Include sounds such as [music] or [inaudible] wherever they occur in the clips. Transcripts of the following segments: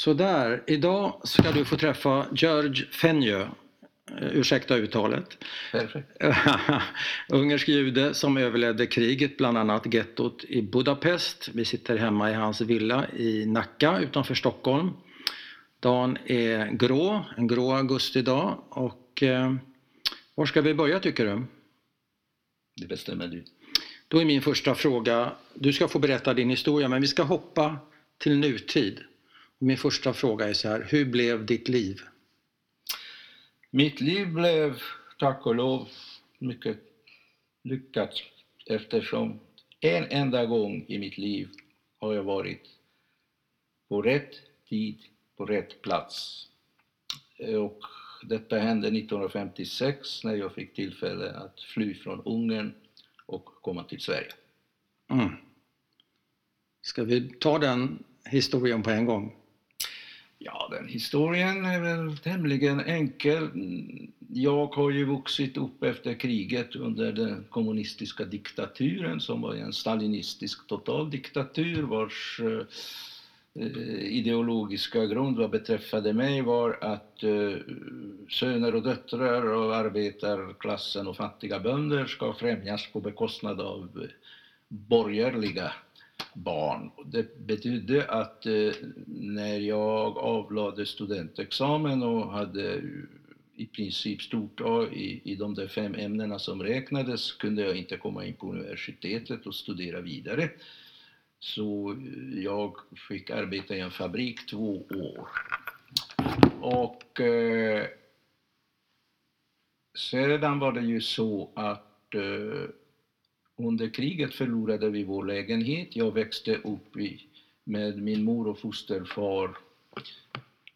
Sådär, idag ska du få träffa George Fenjö. Eh, ursäkta uttalet. [laughs] Ungersk jude som överlevde kriget, bland annat gettot i Budapest. Vi sitter hemma i hans villa i Nacka utanför Stockholm. Dagen är grå, en grå augustidag. Och, eh, var ska vi börja tycker du? Det bestämmer du. Då är min första fråga, du ska få berätta din historia men vi ska hoppa till nutid. Min första fråga är så här, hur blev ditt liv? Mitt liv blev tack och lov mycket lyckat eftersom en enda gång i mitt liv har jag varit på rätt tid, på rätt plats. Och detta hände 1956 när jag fick tillfälle att fly från Ungern och komma till Sverige. Mm. Ska vi ta den historien på en gång? Ja, den historien är väl tämligen enkel. Jag har ju vuxit upp efter kriget under den kommunistiska diktaturen som var en stalinistisk totaldiktatur vars eh, ideologiska grund vad beträffade mig var att eh, söner och döttrar och arbetarklassen och fattiga bönder ska främjas på bekostnad av eh, borgerliga barn. Det betydde att eh, när jag avlade studentexamen och hade i princip stort A i, i de där fem ämnena som räknades kunde jag inte komma in på universitetet och studera vidare. Så eh, jag fick arbeta i en fabrik två år. Och eh, sedan var det ju så att eh, under kriget förlorade vi vår lägenhet. Jag växte upp i, med min mor och fosterfar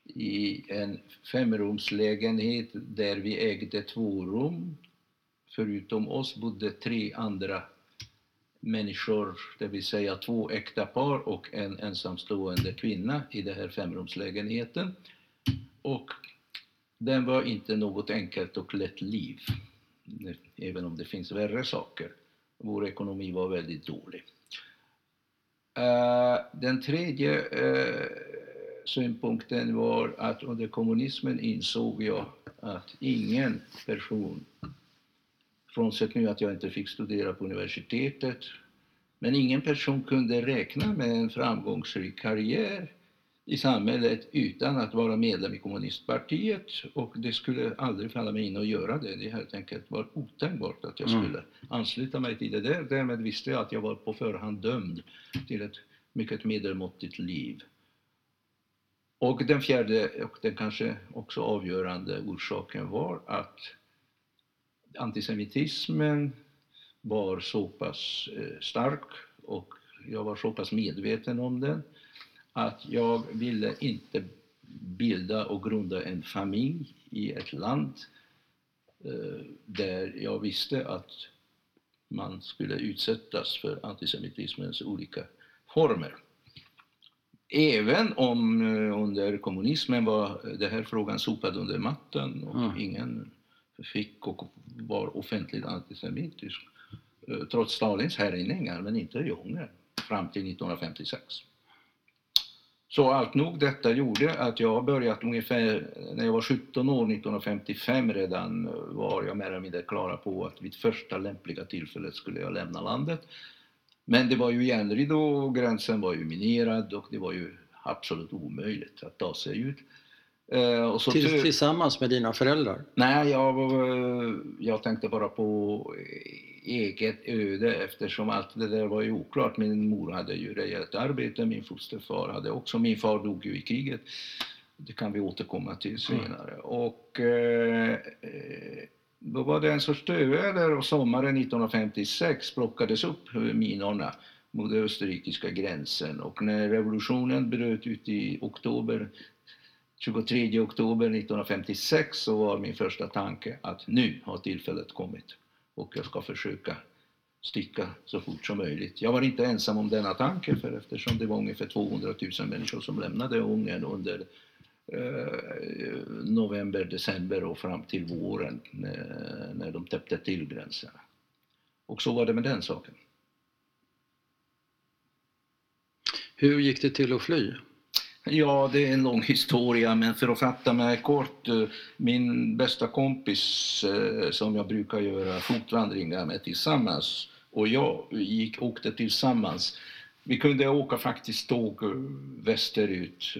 i en femrumslägenhet där vi ägde två rum. Förutom oss bodde tre andra människor, det vill säga två äkta par och en ensamstående kvinna i den här femrumslägenheten. Och den var inte något enkelt och lätt liv, även om det finns värre saker. Vår ekonomi var väldigt dålig. Eh, den tredje eh, synpunkten var att under kommunismen insåg jag att ingen person, frånsett nu att jag inte fick studera på universitetet, men ingen person kunde räkna med en framgångsrik karriär i samhället utan att vara medlem i kommunistpartiet och det skulle aldrig falla mig in att göra det. Det helt enkelt var otänkbart att jag mm. skulle ansluta mig till det där. Därmed visste jag att jag var på förhand dömd till ett mycket medelmåttigt liv. Och den fjärde och den kanske också avgörande orsaken var att antisemitismen var så pass eh, stark och jag var så pass medveten om den att jag ville inte bilda och grunda en familj i ett land eh, där jag visste att man skulle utsättas för antisemitismens olika former. Även om eh, under kommunismen var den här frågan sopad under mattan och mm. ingen fick och var offentligt antisemitisk. Eh, trots Stalins härjningar, men inte i Ungern, fram till 1956. Så allt nog detta gjorde att jag börjat ungefär när jag var 17 år 1955 redan var jag mer eller mindre klara på att vid första lämpliga tillfället skulle jag lämna landet. Men det var ju järnridå och gränsen var ju minerad och det var ju absolut omöjligt att ta sig ut. Eh, Till, tillsammans med dina föräldrar? Nej, jag, jag tänkte bara på eget öde eftersom allt det där var ju oklart. Min mor hade ju rejält arbete, min fosterfar hade också, min far dog ju i kriget. Det kan vi återkomma till senare. Mm. Och eh, då var det en sorts dödväder och sommaren 1956 plockades upp minorna mot den österrikiska gränsen och när revolutionen bröt ut i oktober 23 oktober 1956 så var min första tanke att nu har tillfället kommit och jag ska försöka sticka så fort som möjligt. Jag var inte ensam om denna tanke för eftersom det var ungefär 200 000 människor som lämnade Ungern under eh, november, december och fram till våren när, när de täppte till gränserna. Och så var det med den saken. Hur gick det till att fly? Ja, det är en lång historia, men för att fatta mig kort. Eh, min bästa kompis eh, som jag brukar göra fotvandringar med tillsammans och jag gick, åkte tillsammans. Vi kunde åka faktiskt tåg eh, västerut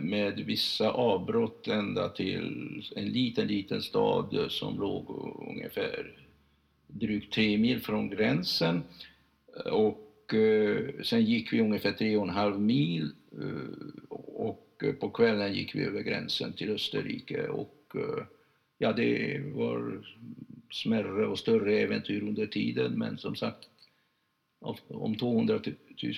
med vissa avbrott ända till en liten, liten stad som låg ungefär drygt tre mil från gränsen. Och eh, sen gick vi ungefär tre och en halv mil eh, och eh, på kvällen gick vi över gränsen till Österrike och ja, det var smärre och större äventyr under tiden men som sagt om 200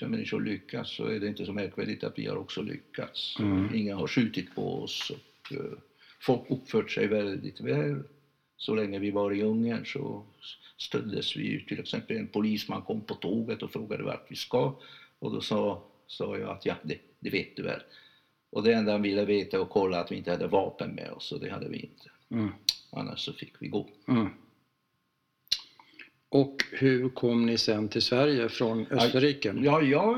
000 människor lyckas så är det inte så märkvärdigt att vi har också lyckats. Mm. Ingen har skjutit på oss och folk uppfört sig väldigt väl. Så länge vi var i Ungern så stöddes vi ju. Till exempel en polisman kom på tåget och frågade vart vi ska. Och då sa, sa jag att ja, det, det vet du väl. Och det enda han ville veta och kolla att vi inte hade vapen med oss och det hade vi inte. Mm. Annars så fick vi gå. Mm. Och hur kom ni sen till Sverige från Österrike? Ja, ja,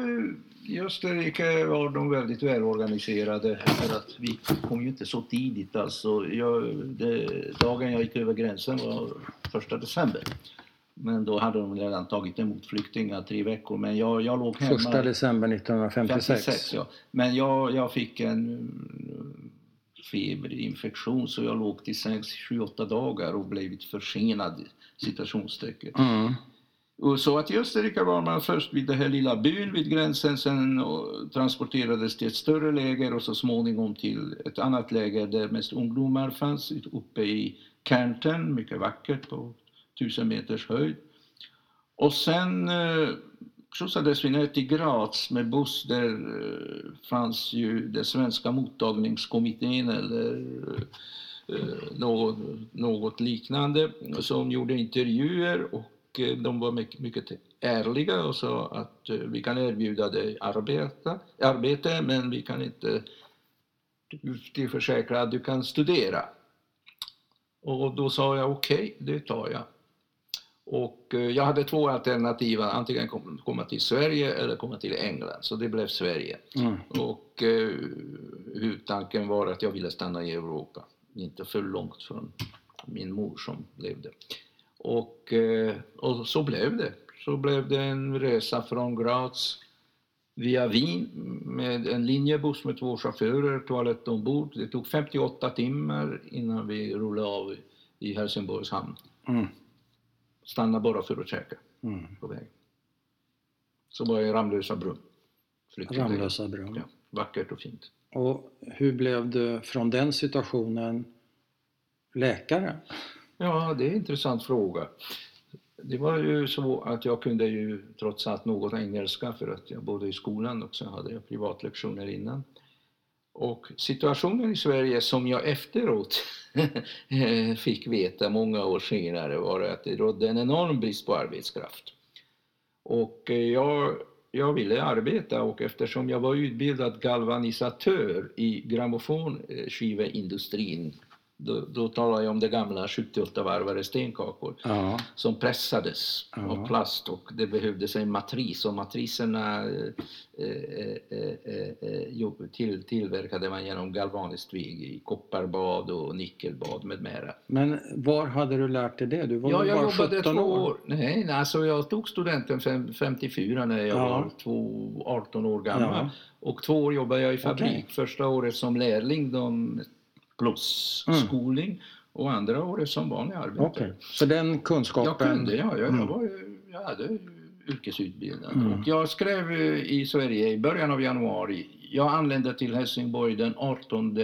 i Österrike var de väldigt välorganiserade för att vi kom ju inte så tidigt. Alltså, jag, det, dagen jag gick över gränsen var första december. Men då hade de redan tagit emot flyktingar tre veckor. Men jag, jag låg hemma. Första december 1956. 56, ja. Men jag, jag fick en feberinfektion så jag låg till sängs 7-8 dagar och blivit försenad, citationstecken. Mm. Och så att i Österrike var man först vid den här lilla byn vid gränsen, sen och transporterades till ett större läger och så småningom till ett annat läger där mest ungdomar fanns uppe i Kärnten, mycket vackert på tusen meters höjd. Och sen eh, skjutsades vi ner till Graz med buss. Där eh, fanns ju den svenska mottagningskommittén eller eh, eh något, något liknande som gjorde intervjuer och de var mycket, mycket ärliga och sa att eh, vi kan erbjuda dig arbeta, arbete men vi kan inte tillförsäkra att du kan studera. Och då sa jag okej, det tar jag. Och eh, jag hade två alternativ, antingen kom- komma till Sverige eller komma till England, så det blev Sverige. Mm. Och eh, huvudtanken var att jag ville stanna i Europa, inte för långt från min mor som levde. Och, eh, och så blev det. Så blev det en resa från Graz via Wien med en linjebuss med två chaufförer, toalett ombord. Det tog 58 timmar innan vi rullade av i Helsingborgs hamn. Mm. Stanna bara för att käka Mm. på väg. Så var jag Ramlösa brunn. Ramlösa brunn. Ja, vackert och fint. Och hur blev du från den situationen läkare? Ja, det är en intressant fråga. Det var ju så att jag kunde ju trots allt något engelska för att jag bodde i skolan och så hade jag privatlektioner innan. Och situationen i Sverige som jag efteråt [laughs] fick veta många år senare var att det rådde en enorm brist på arbetskraft. Och eh, jag, jag ville arbeta och eftersom jag var utbildad galvanisatör i grammofonskiveindustrin då, då talar jag om det gamla 78-varvare stenkakor Ja. som pressades Ja. av plast och det behövdes en matris och matriserna eh, eh, eh, eh, jo, till, tillverkade man genom galvaniskt väg i kopparbad och nickelbad med mera. Men var hade du lärt dig det? Du var Ja, jag bara jobbade 17 två år? år. Nej, alltså jag tog studenten fem, 54 när jag Ja. var två, 18 år gammal. Och två år jobbade jag i fabrik. Okej. Första året som lärling de, plus Mm. skolning och andra året som vanlig arbetare. Okej, så den kunskapen... Jag kunde, ja. Jag, Mm. jag, var, ju- jag hade ju yrkesutbildad. Mm. Och jag skrev eh, i Sverige i början av januari. Jag anlände till Helsingborg den 18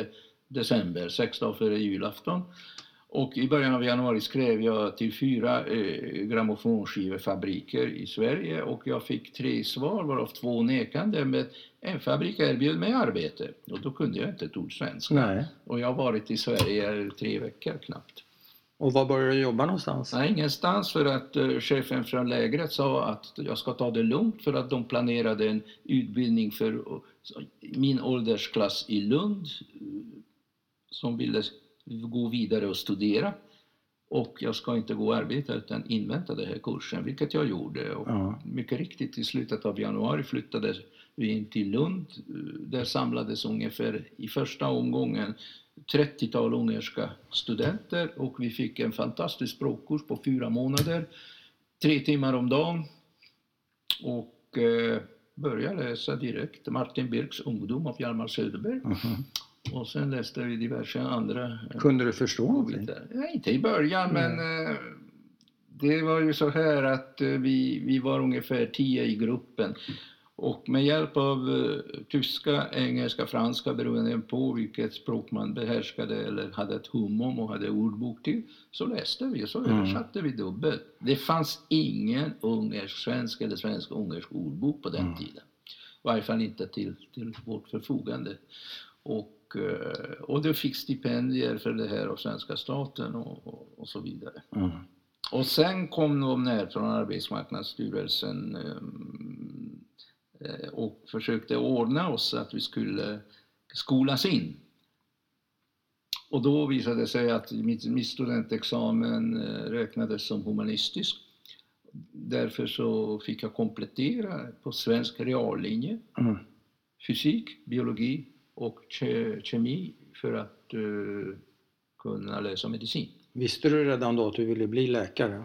december, sex dagar före julafton. Och i början av januari skrev jag till fyra eh, grammofonskivefabriker i Sverige och jag fick tre svar varav två nekande. Men en fabrik erbjöd mig arbete och då kunde jag inte ett ord svenska. Nej. Och jag har varit i Sverige tre veckor knappt. Och var började du jobba någonstans? Nej, ingenstans för att eh, chefen från lägret sa att jag ska ta det lugnt för att de planerade en utbildning för eh, min åldersklass i Lund eh, som ville gå vidare och studera. Och jag ska inte gå och arbeta utan invänta den här kursen, vilket jag gjorde. Och Ja. mycket riktigt, i slutet av januari flyttade vi in till Lund. Där samlades ungefär i första omgången 30-tal ungerska studenter och vi fick en fantastisk språkkurs på fyra månader, tre timmar om dagen. Och eh, började läsa direkt Martin Birks Ungdom av Hjalmar Söderberg. Mhm. Och sen läste vi diverse andra eh, Kunde du förstå. Ja, inte i början, men eh, det var ju så här att eh, vi, vi var ungefär tio i gruppen. Och med hjälp av tyska, engelska, franska beroende på vilket språk man behärskade eller hade ett hum om och hade ordbok till, så läste vi och så Mm. översatte vi dubbelt. Det fanns ingen ungersk-svensk eller svensk-ungersk ordbok på den Mm. tiden. I varje fall inte till, till vårt förfogande. Och, eh, och du fick stipendier för det här av svenska staten och, och, och så vidare. Mm. Och sen kom de ner från Arbetsmarknadsstyrelsen ehm, eh, och försökte ordna oss att vi skulle skolas in. Och då visade det sig att mitt studentexamen eh, räknades som humanistisk. Därför så fick jag komplettera på svensk reallinje Mm. fysik, biologi och ke- kemi för att eh, kunna läsa medicin. Visste du redan då att du ville bli läkare?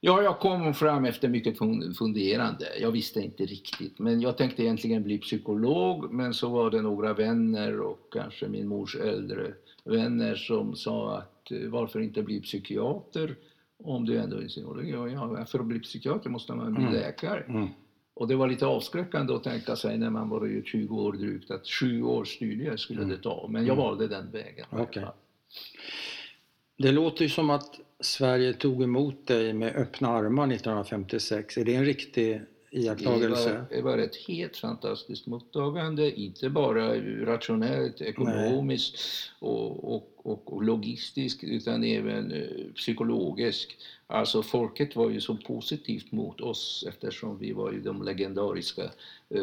Ja, jag kom fram efter mycket fun- funderande. Jag visste inte riktigt, men jag tänkte egentligen bli psykolog. Men så var det några vänner och kanske min mors äldre vänner som sa att eh, varför inte bli psykiater om du ändå är psykolog? Ja, för att bli psykiater måste man bli Mm. läkare. Mm. Och det var lite avskräckande att tänka sig när man var ju 20 år drygt att sju års studier skulle Mm. det ta. Men jag Mm. valde den vägen. fall. Det låter ju som att Sverige tog emot dig med öppna armar 1956. Är det en riktig Det iakttagelse? var, det var ett helt fantastiskt mottagande, inte bara rationellt, ekonomiskt och, och, och, och logistiskt utan även eh, psykologiskt. Alltså folket var ju så positivt mot oss eftersom vi var ju de legendariska eh,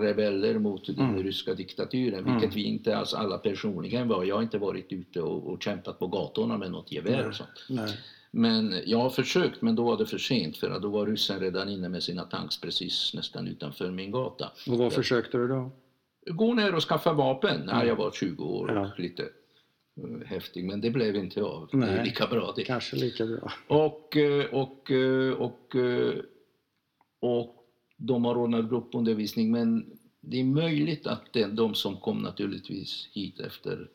rebeller mot den Mm. ryska diktaturen, vilket Mm. vi inte alls alla personligen var. Jag har inte varit ute och, och kämpat på gatorna med något gevär och sånt. Nej. Men jag har försökt, men då var det för sent för då var ryssen redan inne med sina tanks precis nästan utanför min gata. Och vad försökte du då? Gå ner och skaffa vapen när Mm. jag var 20 år och Ja. lite eh, häftig, men det blev inte av. Det Nej. är lika bra det. Kanske lika bra. Och, eh, och, eh, och, eh, och de har ordnat gruppundervisning, men det är möjligt att det, de som kom naturligtvis hit efter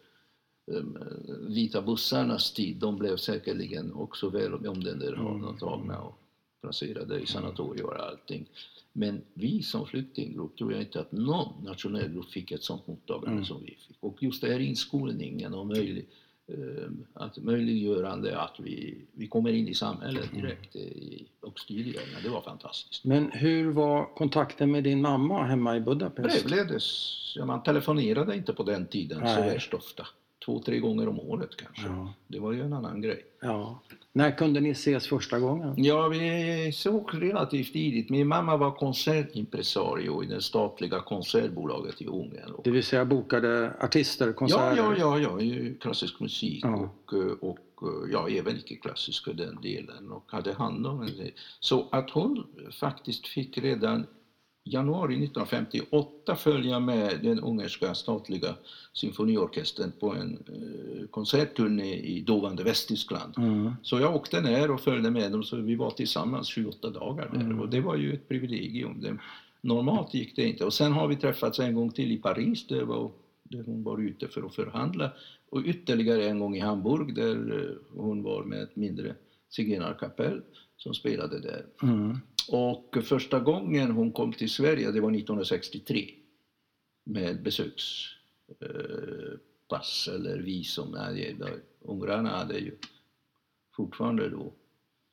vita bussarnas tid, de blev säkerligen också väl omhändertagna och placerade i sanatorier och allting. Men vi som flyktinggrupp tror jag inte att någon nationell grupp fick ett sånt mottagande Mm. som vi fick. Och just det här inskolningen och möjlig, eh, att möjliggörande att vi, vi kommer in i samhället Mm. direkt i, och studierna, det var fantastiskt. Men hur var kontakten med din mamma hemma i Budapest? Brevledes, ja, man telefonerade inte på den tiden så Nej. värst ofta. Två, tre gånger om året kanske. Ja. Det var ju en annan grej. ja. När kunde ni ses första gången? Ja, vi såg relativt tidigt. Min mamma var konsertimpresario i det statliga konsertbolaget i Ungern. Och Det vill säga bokade artister, ja, konserter? ja, ja, ja, ju klassisk musik Ja. och, eh, och eh, ja, även icke-klassisk för den delen och hade hand om del. Så att hon faktiskt fick redan januari 1958 följa med den ungerska statliga symfoniorkestern på en eh, konsertturné i dåvarande Västtyskland. Mm. Så jag åkte ner och följde med dem så vi var tillsammans 28 dagar där Mm. och det var ju ett privilegium. Det, normalt gick det inte. Och sen har vi träffats en gång till i Paris där, var, där hon var ute för att förhandla och ytterligare en gång i Hamburg där eh, hon var med ett mindre zigenarkapell som spelade där. Mm. Och första gången hon kom till Sverige, det var 1963 med besökspass eh, eller visum. Nej, Ungrarna hade ju fortfarande då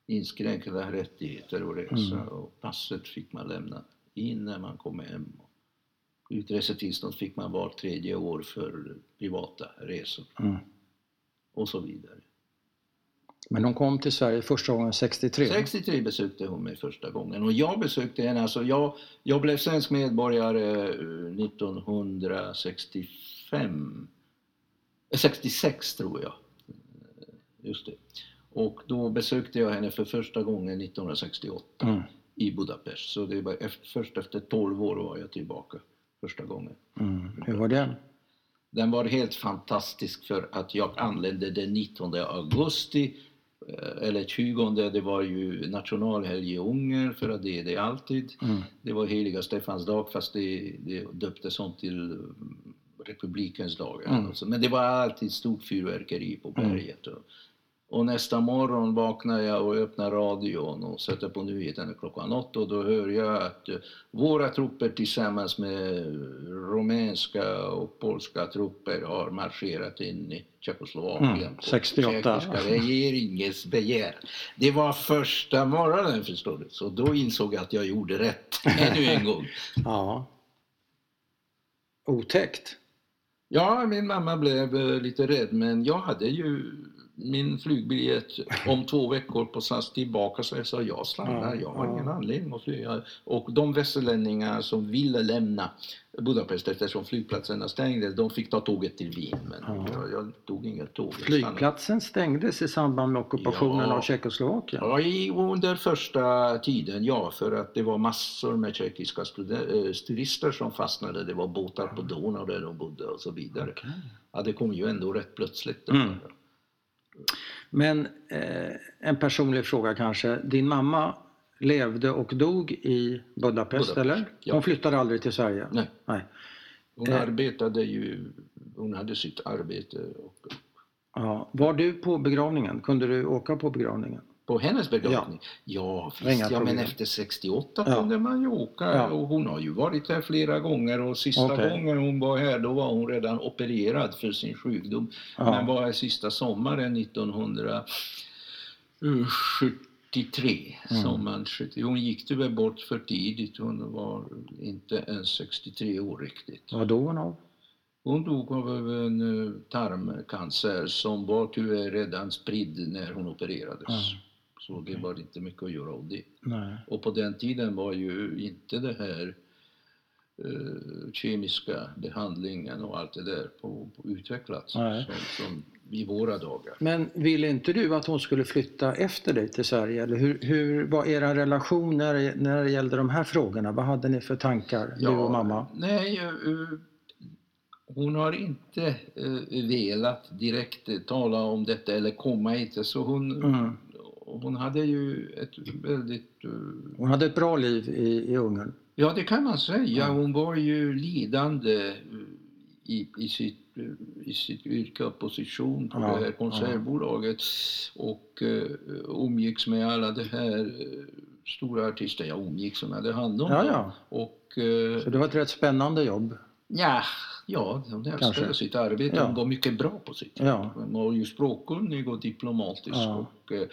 inskränkta rättigheter att resa Mm. och passet fick man lämna in när man kom hem. Utresetillstånd fick man var tredje år för privata resor Mm. och så vidare. Men de kom till Sverige första gången 63? 63 besökte hon mig första gången och jag besökte henne, alltså jag, jag blev svensk medborgare eh, 1965, eh, 66 tror jag. Eh, Just det. Och då besökte jag henne för första gången 1968 Mm. i Budapest. Så det var efter, först efter 12 år var jag tillbaka första gången. Mm. Hur var det? Den var helt fantastisk för att jag anlände den 19 augusti eh, eller 20 det var ju nationalhelg i Ungern för att det är det alltid. Mm. Det var heliga Stefans dag fast det, det döptes om till republikens dag. Mm. Alltså. Men det var alltid stort fyrverkeri på berget. Och, och nästa morgon vaknar jag och öppnar radion och sätter på nyheterna klockan åtta och då hör jag att eh, våra trupper tillsammans med rumänska och polska trupper har marscherat in i Tjeckoslovakien Mm, på 68. tjeckiska regeringens begäran. Det var första morgonen förstår du, så då insåg jag att jag gjorde rätt [laughs] ännu en gång. Ja. Otäckt. Ja, min mamma blev eh, lite rädd men jag hade ju min flygbiljett [laughs] om två veckor på SAS tillbaka så jag sa jag stannar, Ja, jag har ingen anledning att flyga. Och de västerlänningar som ville lämna Budapest eftersom flygplatserna stängdes, de fick ta tåget till Wien. Men Ja. jag, jag tog inget tåg. Flygplatsen stängdes i samband med ockupationen Ja. av Tjeckoslovakien. Ja, i, under första tiden, ja, för att det var massor med tjeckiska eh, turister som fastnade. Det var båtar på Donau där de bodde och så vidare. Okej. Ja, det kom ju ändå rätt plötsligt. Mm. Men eh, en personlig fråga kanske. Din mamma levde och dog i Budapest, Budapest, eller? ja. Hon flyttade aldrig till Sverige? Nej. Nej. Hon Eh. arbetade ju, hon hade sitt arbete. Och Ja. Var du på begravningen? Kunde du åka på begravningen? På hennes begravning? Ja, Inga visst, ja men efter 68 Ja. kunde man ju åka Ja. och hon har ju varit här flera gånger och sista Okej. gången hon var här då var hon redan opererad för sin sjukdom. Ja. Men var här sista sommaren 1973. Mm. Sommaren 70. Hon gick tyvärr bort för tidigt. Hon var inte ens 63 år riktigt. Vad dog hon av? Hon dog av en eh, tarmcancer som var tyvärr redan spridd när hon opererades. Ja. Så det var inte mycket att göra av det. Nej. Och på den tiden var ju inte det här eh, kemiska behandlingen och allt det där på, på utvecklat som, som i våra dagar. Men ville inte du att hon skulle flytta efter dig till Sverige? Eller hur, hur var era relation när, det gällde de här frågorna? Vad hade ni för tankar, du och mamma? Nej, eh, hon har inte eh, velat direkt eh, tala om detta eller komma hit. Så hon, Mm. Hon hade ju ett väldigt... eh, Hon hade ett bra liv i, i Ungern. Ja, det kan man säga. Ja. Hon var ju lidande eh, i, i, sitt, eh, i sitt yrke och position på Ja, det här konsertbolaget och uh, umgicks med alla de här eh, stora artister jag umgicks som hade hand om Ja, ja. Och eh, Så det var ett rätt spännande jobb. ja, ja, hon älskade sitt arbete. Ja. Hon var mycket bra på sitt Ja. jobb. Hon var ju språkkunnig och diplomatisk. Ja. Och, eh,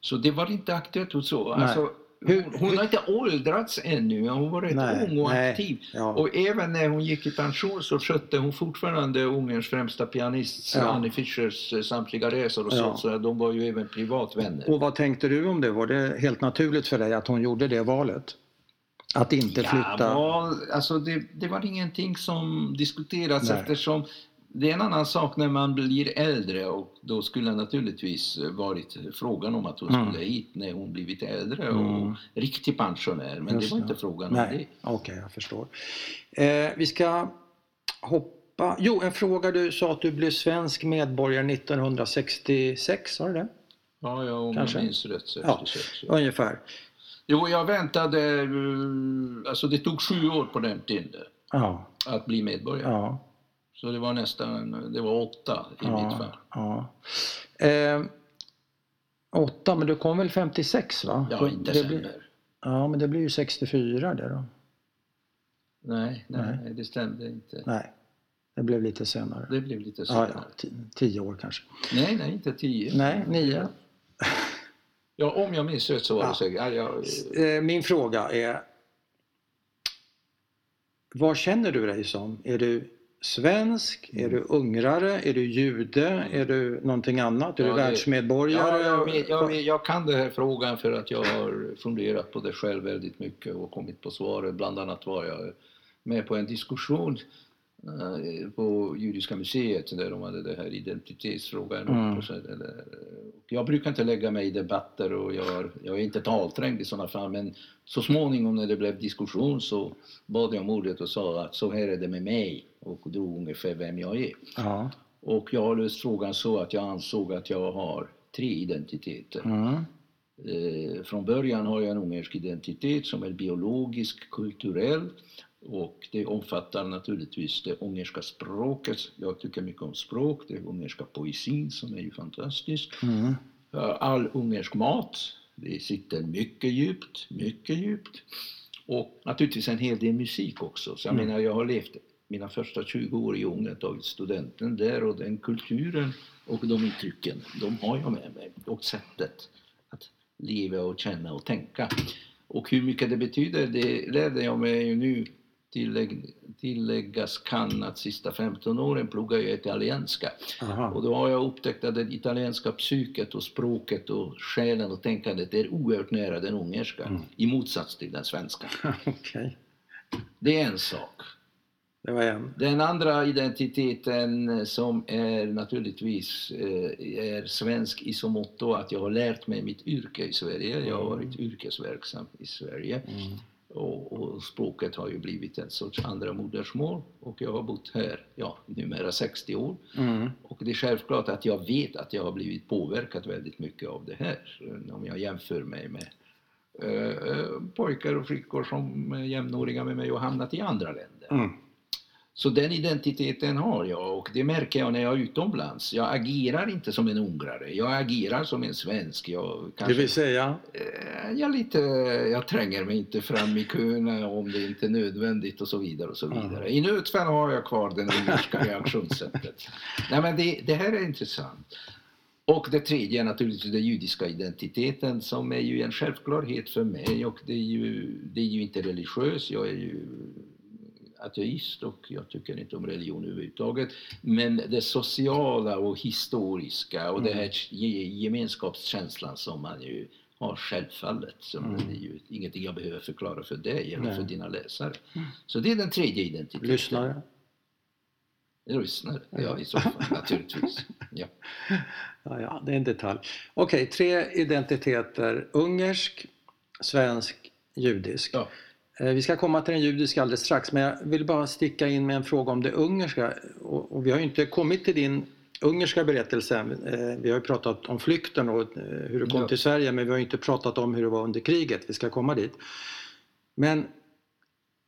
så det var inte aktuellt och så. Alltså, Hur- hon, hon har inte åldrats ännu, hon var rätt Nej, ung och nej. aktiv. Ja. Och även när hon gick i pension så skötte hon fortfarande Ungerns främsta pianist Ja. Annie Fischers eh, samtliga resor och Ja. så, så de var ju även privatvänner. Och vad tänkte du om det? Var det helt naturligt för dig att hon gjorde det valet? Att inte flytta? Ja, val, alltså det, det var ingenting som diskuterats Nej. eftersom det är en annan sak när man blir äldre och då skulle naturligtvis varit frågan om att hon Mm. skulle hit när hon blivit äldre Mm. och riktig pensionär. Men Just det var inte frågan om Nej, det. okej jag förstår. Eh, vi ska hoppa... Jo, en fråga. Du sa att du blev svensk medborgare 1966, var det det? Ja, ja om Kanske. jag minns rätt. Ja. 66, Ungefär. Jo, jag väntade, eh, alltså det tog sju år på den tiden Ja, att bli medborgare. ja, Så det var nästan, det var åtta i mitt ja. fall. ja. Eh, åtta, men du kom väl 56 va? Ja, i december. blir, ja, men det blir ju 64 det då. Nej, nej, Nej. det stämde inte. Nej, det blev lite senare. Det blev lite Ja, senare. ja, ti- tio år kanske. Nej, nej, inte tio. Nej, nio. Ja, om jag minns rätt så var Ja. det säkert. Ja, jag, Eh, Min fråga är Vad känner du dig som? Är du svensk? Är du ungrare? Är du jude? Är du någonting annat? Är Ja, du det- världsmedborgare? Ja, jag, jag, jag kan den här frågan för att jag har funderat på det själv väldigt mycket och kommit på svaret. Bland annat var jag med på en diskussion på Judiska museet där de hade det här identitetsfrågan. Mm. Och så, eller, och jag brukar inte lägga mig i debatter och jag, jag är inte talträngd i sådana fall men så småningom när det blev diskussion så bad jag om ordet och sa att så här är det med mig och drog ungefär vem jag är. Ja. Och jag har löst frågan så att jag ansåg att jag har tre identiteter. Mm. Eh, från början har jag en ungersk identitet som är biologisk, kulturell och det omfattar naturligtvis det ungerska språket. Jag tycker mycket om språk, det ungerska poesin som är ju fantastisk. Mm. All ungersk mat, det sitter mycket djupt, mycket djupt. Och naturligtvis en hel del musik också. Så jag Mm. menar, jag har levt mina första 20 år i Ungern, tagit studenten där och den kulturen och de intrycken, de har jag med mig. Och sättet att leva och känna och tänka. Och hur mycket det betyder, det lärde jag mig ju nu. Tillägg, tilläggas kan att sista 15 åren pluggar jag italienska. Och Aha. då har jag upptäckt att det italienska psyket och språket och själen och tänkandet är oerhört nära den ungerska Mm. i motsats till den svenska. [laughs] Okej, Det är en sak. det var en. Den andra identiteten som är naturligtvis eh, är svensk i så måtto att jag har lärt mig mitt yrke i Sverige. Jag har varit yrkesverksam i Sverige. Mm. Och, och språket har ju blivit ett sorts andra modersmål. Och jag har bott här, ja, numera 60 år. Mm. Och det är självklart att jag vet att jag har blivit påverkad väldigt mycket av det här. Om jag jämför mig med eh, eh, pojkar och flickor som är jämnåriga med mig och hamnat i andra länder. Mm. Så den identiteten har jag och det märker jag när jag är utomlands. Jag agerar inte som en ungrare, jag agerar som en svensk. Jag, Det kanske, vill säga? eh, jag, lite, jag tränger mig inte fram i köerna om det inte är nödvändigt och så vidare. och så vidare. I nödfall har jag kvar det ungerska reaktionssättet. [laughs] Nej, men det, det här är intressant. Och det tredje är naturligtvis den judiska identiteten som är ju en självklarhet för mig och det är ju, det är ju inte religiös, jag är ju ateist och jag tycker inte om religion överhuvudtaget. Men det sociala och historiska och det här ge- gemenskapskänslan som man ju har självfallet. Som Mm. Det är ju ingenting jag behöver förklara för dig eller Nej. för dina läsare. Så det är den tredje identiteten. Lyssnare? Lyssnare, ja i så fall [laughs] naturligtvis. Ja. Ja, ja, det är en detalj. Okej, tre identiteter. Ungersk, svensk, judisk. Ja. Eh, Vi ska komma till den judiska alldeles strax men jag vill bara sticka in med en fråga om det ungerska. Och, och vi har ju inte kommit till din ungerska berättelse. Eh, Vi har ju pratat om flykten och eh, hur du kom Ja. till Sverige men vi har ju inte pratat om hur det var under kriget. Vi ska komma dit. Men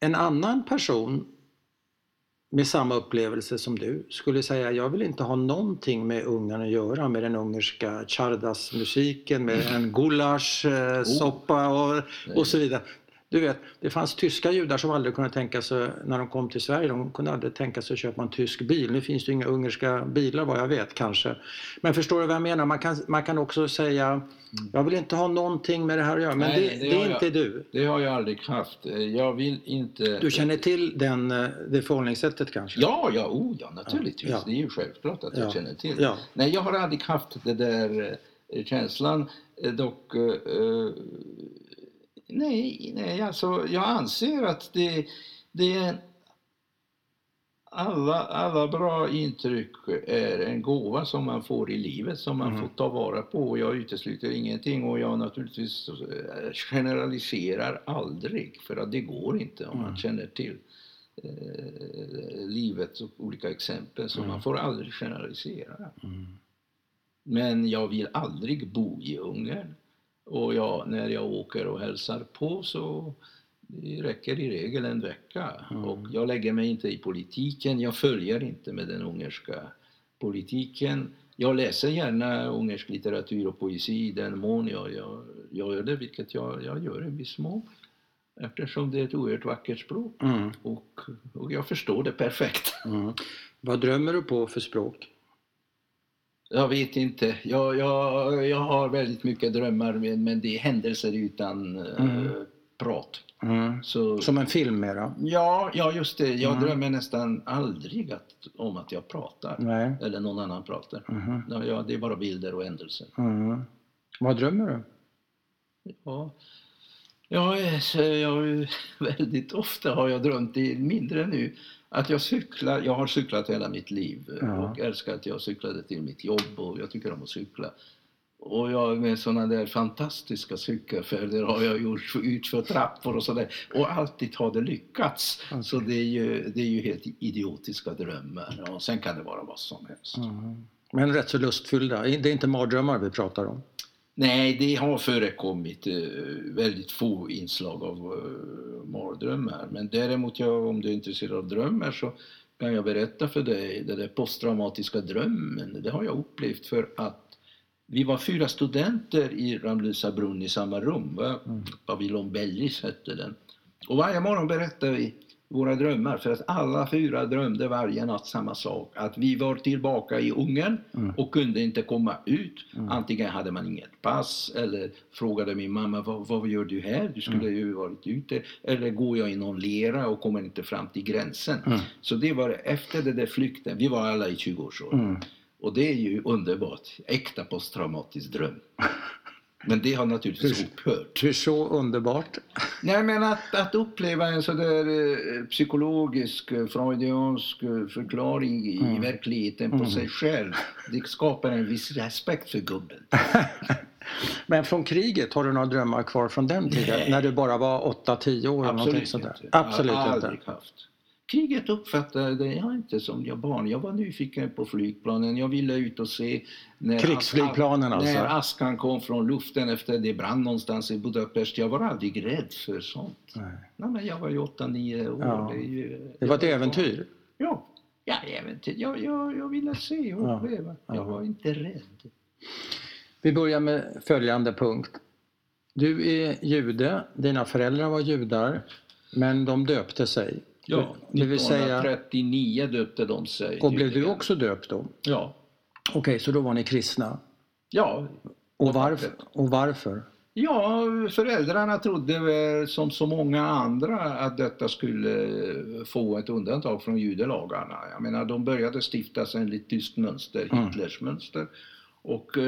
en annan person med samma upplevelse som du skulle säga jag vill inte ha någonting med Ungern att göra med den ungerska chardasmusiken med en gulaschsoppa och, och så vidare. Du vet, det fanns tyska judar som aldrig kunde tänka sig, när de kom till Sverige, de kunde aldrig tänka sig att köpa en tysk bil. Nu finns det inga ungerska bilar vad jag vet kanske. Men förstår du vad jag menar? Man kan, man kan också säga, jag vill inte ha någonting med det här att göra. Men Nej, det, det det är jag. inte du. Det har jag aldrig haft. Jag vill inte... Du känner till den, eh, det förhållningssättet kanske? Ja, ja, oh, ja naturligtvis. Ja. Det är ju självklart att jag Ja. känner till. Ja. Nej, jag har aldrig haft det där eh, känslan. Eh, Dock... nej, nej, alltså jag anser att det, det är... Alla, alla bra intryck är en gåva som man får i livet som man Mm. får ta vara på. Och Jag utesluter ingenting och jag naturligtvis eh, generaliserar aldrig för att det går inte om man Mm. känner till eh, livets och olika exempel så Mm. man får aldrig generalisera. Mm. Men jag vill aldrig bo i Ungern. Och jag, när jag åker och hälsar på så det räcker i regel en vecka. Mm. Och jag lägger mig inte i politiken, jag följer inte med den ungerska politiken. Jag läser gärna ungersk litteratur och poesi i den mån jag, jag, jag gör det, vilket jag, jag gör i viss mån. Eftersom det är ett oerhört vackert språk. Mm. Och, och jag förstår det perfekt. Mm. Vad drömmer du på för språk? Jag vet inte. Jag, jag, jag har väldigt mycket drömmar men det är händelser utan eh, Mm. prat. Mm. Så, Som en film mera? ja, ja, just det. Jag Mm. drömmer nästan aldrig att, om att jag pratar. Nej. Eller någon annan pratar. Mhm. Ja, det är bara bilder och händelser. Mm. Vad drömmer du? Ja. Ja, jag, [laughs] väldigt ofta har jag drömt, det mindre nu, att jag cyklar. Jag har cyklat hela mitt liv Ja. och älskar att jag cyklade till mitt jobb och jag tycker om att cykla. Och jag med sådana där fantastiska cykelfärder har jag gjort ut för trappor och sådär. Och alltid har det lyckats. Okej. Så det är, ju, det är ju helt idiotiska drömmar. Och sen kan det vara vad som helst. Mm. Men rätt så lustfyllda. Det är inte mardrömmar vi pratar om. Nej, det har förekommit eh, väldigt få inslag av eh, mardrömmar. Men däremot, jag, om du är intresserad av drömmar så kan jag berätta för dig, den där posttraumatiska drömmen, det har jag upplevt för att vi var fyra studenter i Ramlösa brunn i samma rum. Va? Mm. Babylon Bellis hette den. Och varje morgon berättade vi våra drömmar för att alla fyra drömde varje natt samma sak. Att vi var tillbaka i Ungern Mm. och kunde inte komma ut. Mm. Antingen hade man inget pass eller frågade min mamma vad, vad gör du här? Du skulle Mm. ju varit ute. Eller går jag i någon lera och kommer inte fram till gränsen. Mm. Så det var efter den där flykten. Vi var alla i 20-årsåldern. Mm. Och det är ju underbart. Äkta posttraumatisk dröm. [laughs] Men det har naturligtvis upphört. Hur så underbart? Nej men att, att uppleva en sådär eh, psykologisk, eh, freudiansk eh, förklaring i Mm. verkligheten på Mm. sig själv. Det skapar en viss respekt för gubben. [laughs] Men från kriget, har du några drömmar kvar från den tiden? Nej. När du bara var 8-10 år? Absolut sådär? inte. Absolut jag har inte. aldrig haft. Kriget uppfattade jag inte som jag barn. Jag var nyfiken på flygplanen. Jag ville ut och se när, Krigsflygplanen alltså? när askan kom från luften efter det brann någonstans i Budapest. Jag var aldrig rädd för sånt. Nej. Nej, men jag var ju 8-9 år. Ja. Det, ju, Det var ett äventyr. Ja, ja äventyr. Jag, jag, jag ville se och uppleva. Ja. Jag var inte rädd. Vi börjar med följande punkt. Du är jude, dina föräldrar var judar, men de döpte sig. Ja, det vill säga, 1939 döpte de sig. och blev du också döpt då? Ja. Okej, så då var ni kristna. Ja, Och varför? Och varför? Ja, föräldrarna trodde väl som så många andra att detta skulle få ett undantag från judelagarna. Jag menar, de började stiftas enligt tyskt mönster, Mm. Hitlers mönster. Och eh,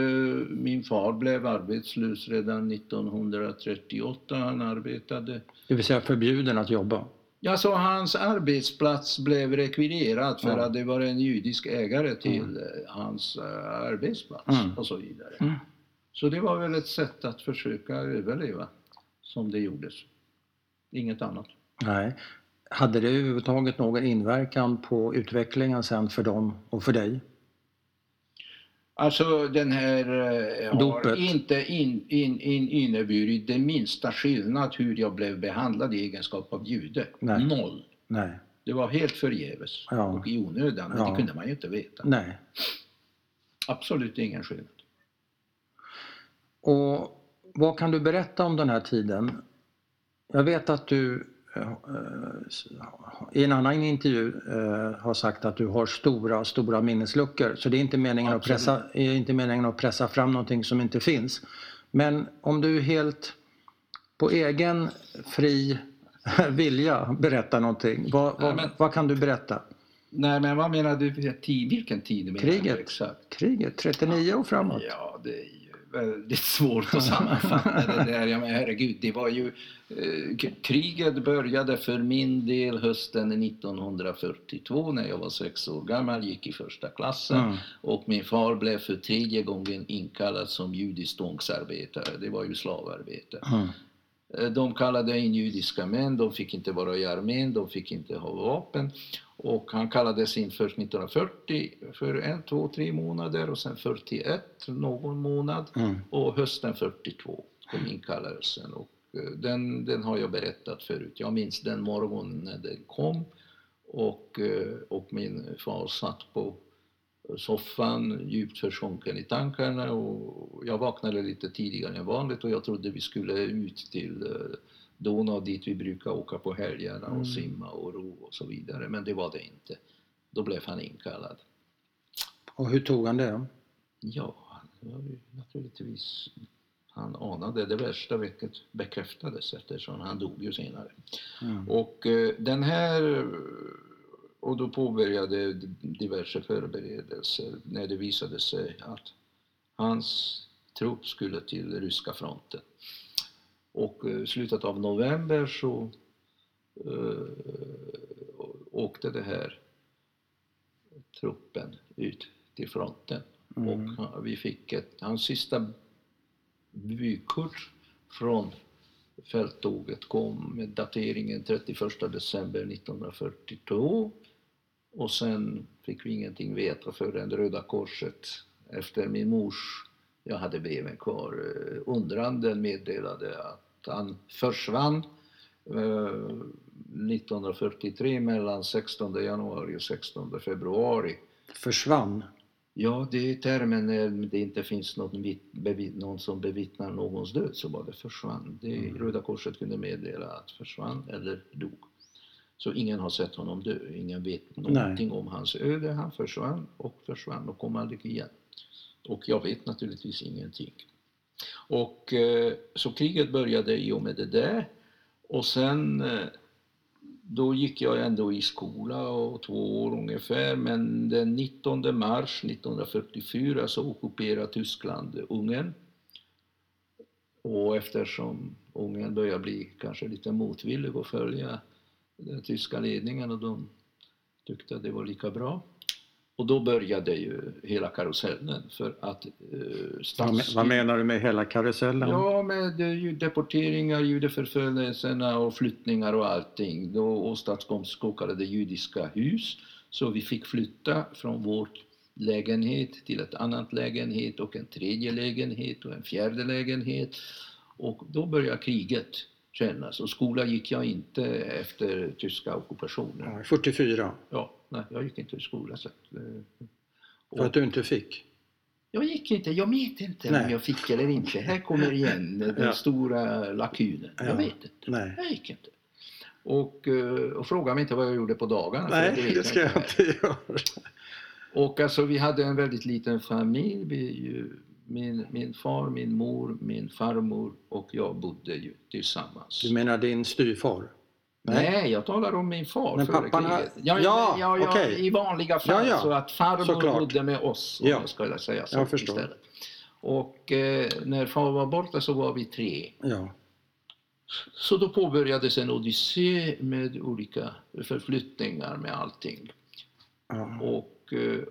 min far blev arbetslös redan 1938. Han arbetade Det vill säga förbjuden att jobba. Ja, så hans arbetsplats blev rekvirerad för Ja. att det var en judisk ägare till eh, hans eh, arbetsplats Mm. och så vidare. Mm. Så det var väl ett sätt att försöka överleva som det gjordes. Inget annat. Nej. Hade det överhuvudtaget någon inverkan på utvecklingen sen för dem och för dig? Alltså den här eh, har Dopet. inte in, in, in inneburit den minsta skillnad hur jag blev behandlad i egenskap av jude. Nej. Noll. Nej. Det var helt förgäves Ja. och i onödan, men Ja. det kunde man ju inte veta. Nej. Absolut ingen skillnad. Och vad kan du berätta om den här tiden? Jag vet att du i en annan intervju eh, har sagt att du har stora, stora minnesluckor. Så det är inte meningen, att pressa, är inte meningen att pressa fram någonting som inte finns. Men om du helt på egen fri [laughs] vilja berättar någonting, vad, vad, men- vad kan du berätta? Nej, men vad menar du? Tid, vilken tid menar Kriget. du exakt? Kriget, 39 och framåt. Ja, det väldigt svårt att sammanfatta det där. Ja, men herregud, det var ju... Eh, kriget började för min del hösten 1942 när jag var sex år gammal, gick i första klassen. Mm. Och min far blev för tredje gången inkallad som judisk tvångsarbetare. Det var ju slavarbete. Mm. Eh, De kallade in judiska män, de fick inte vara i armén, de fick inte ha vapen. Och han kallades in först 1940 för en, två, tre månader och sen 41 någon månad Mm. och hösten 42 kom inkallelsen. Och eh, den, den har jag berättat förut. Jag minns den morgonen när den kom och, eh, och min far satt på soffan djupt försjunken i tankarna och jag vaknade lite tidigare än vanligt och jag trodde vi skulle ut till eh, Donau dit vi brukar åka på helgerna Mm. och simma och ro och så vidare. Men det var det inte. Då blev han inkallad. Och hur tog han det? Ja, det var ju naturligtvis han anade det värsta vilket bekräftades eftersom han dog ju senare. Mm. Och eh, den här och då påbörjade diverse förberedelser när det visade sig att hans trupp skulle till ryska fronten. Och i slutet av november så uh, åkte det här truppen ut till fronten. Mm. Och vi fick ett, hans sista vykort från fälttåget kom med dateringen 31 december 1942 och sen fick vi ingenting veta förrän Röda Korset efter min mors, jag hade breven kvar, eh, undranden meddelade att han försvann eh, 1943 mellan 16 januari och 16 februari. Försvann? Ja, det är termen när det inte finns någon som bevittnar någons död, så var det försvann. Det, mm. Röda Korset kunde meddela att försvann eller dog. Så ingen har sett honom dö, ingen vet någonting Nej. om hans öde. Han försvann och försvann och kom aldrig igen. Och jag vet naturligtvis ingenting. Och eh, så kriget började i och med det där. Och sen eh, då gick jag ändå i skola och två år ungefär men den 19 mars 1944 så ockuperade Tyskland Ungern. Och eftersom Ungern började bli kanske lite motvillig att följa den tyska ledningen och de tyckte att det var lika bra och då började ju hela karusellen för att... Eh, stats... Vad menar du med hela karusellen? Ja, med eh, deporteringar, judeförföljelserna och flyttningar och allting. Då åstadkoms så kallade judiska hus. Så vi fick flytta från vår lägenhet till ett annat lägenhet och en tredje lägenhet och en fjärde lägenhet. Och då började kriget kännas. Och skola gick jag inte efter tyska ockupationen. Ja, 44? Ja. Nej, jag gick inte i skolan. Så att, och, För att du inte fick? Jag gick inte, jag vet inte Nej. om jag fick eller inte. Här kommer igen den ja. stora lakunen. Ja. Jag vet inte. Nej. Jag gick inte. Och, eh, och fråga mig inte vad jag gjorde på dagarna. Nej, det, det ska jag inte göra. Och alltså vi hade en väldigt liten familj. Vi, min, min far, min mor, min farmor och jag bodde ju tillsammans. Du menar din styvfar? Nej. Nej, jag talar om min far Men före pappan kriget. Ja, ja, ja, ja okay. I vanliga fall, ja, så att farmor Såklart. bodde med oss, om ja. jag skulle säga så istället. Och eh, när far var borta så var vi tre. Ja. Så då påbörjades en odyssé med olika förflyttningar med allting. Och,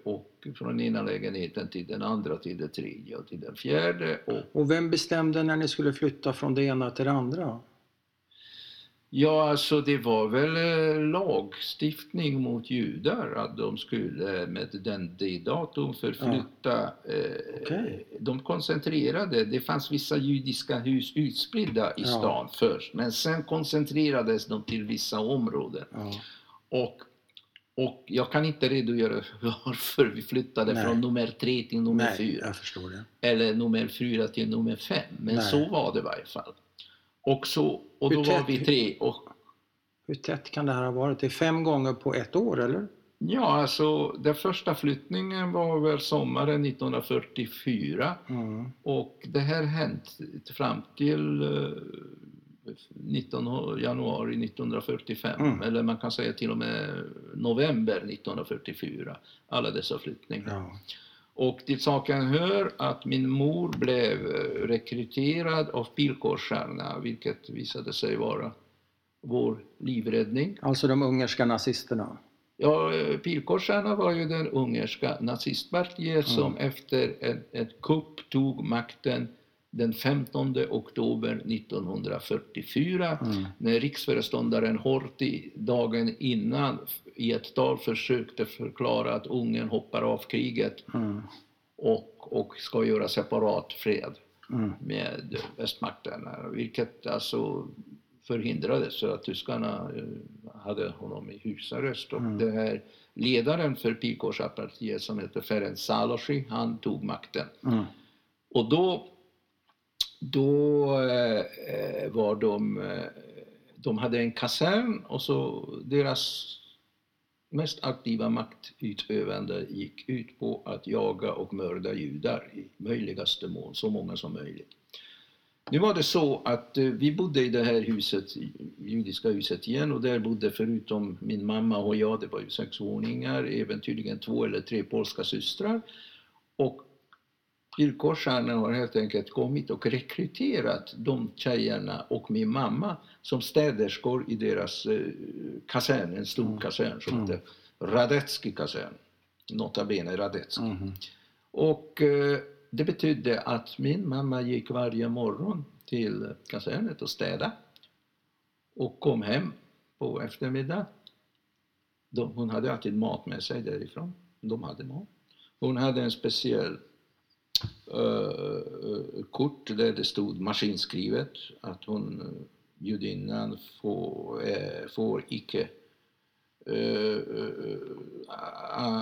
och från ena lägenheten till den andra, till den tredje och till den fjärde. Och, och vem bestämde när ni skulle flytta från det ena till det andra? Ja, alltså det var väl eh, lagstiftning mot judar att de skulle med den, det datum förflytta. Ja. Eh, okay. De koncentrerade, det fanns vissa judiska hus utspridda i ja. stan först men sen koncentrerades de till vissa områden. Ja. Och, och jag kan inte redogöra varför vi flyttade Nej. från nummer tre till nummer Nej, fyra. Eller nummer fyra till nummer fem, men Nej. så var det i varje fall. Och, så, och då tätt, var vi tre. Och, hur tätt kan det här ha varit? Det är fem gånger på ett år, eller? Ja, alltså den första flyttningen var väl sommaren 1944 mm. och det här hänt fram till 19 eh, januari 1945, mm. eller man kan säga till och med november 1944, alla dessa flyttningar. Ja. Och till saken hör att min mor blev eh, rekryterad av pilkårsstjärna, vilket visade sig vara vår livräddning. Alltså de ungerska nazisterna? Ja, eh, pilkårsstjärna var ju den ungerska nazistpartiet mm. som efter ett, ett kupp tog makten den 15 oktober 1944 mm. när riksföreståndaren Horthy dagen innan i ett tal försökte förklara att Ungern hoppar av kriget mm. och, och ska göra separat fred mm. med västmakterna. Vilket alltså förhindrades för att tyskarna eh, hade honom i husarrest. Och mm. den här ledaren för Pikårspartiet som heter Ferenc Szalosy, han tog makten. Mm. Och då, då eh, var de, eh, de hade en kasern och så deras mest aktiva maktutövande gick ut på att jaga och mörda judar i möjligaste mån, så många som möjligt. Nu var det så att eh, vi bodde i det här huset, judiska huset igen och där bodde förutom min mamma och jag, det var ju sex våningar, även tydligen två eller tre polska systrar. Och Pilkorsarna har helt enkelt kommit och rekryterat de tjejerna och min mamma som städerskor i deras eh, kasern, en stor Mm. kasern som Mm. heter Radetzky kasern. Nota bene Radetzky. Mhm. Och eh, det betydde att min mamma gick varje morgon till kasernet och städa och kom hem på eftermiddag. De, hon hade alltid mat med sig därifrån. De hade mat. Hon hade en speciell kort där det stod maskinskrivet att hon, eh, judinnan, får, eh, får icke eh, uh,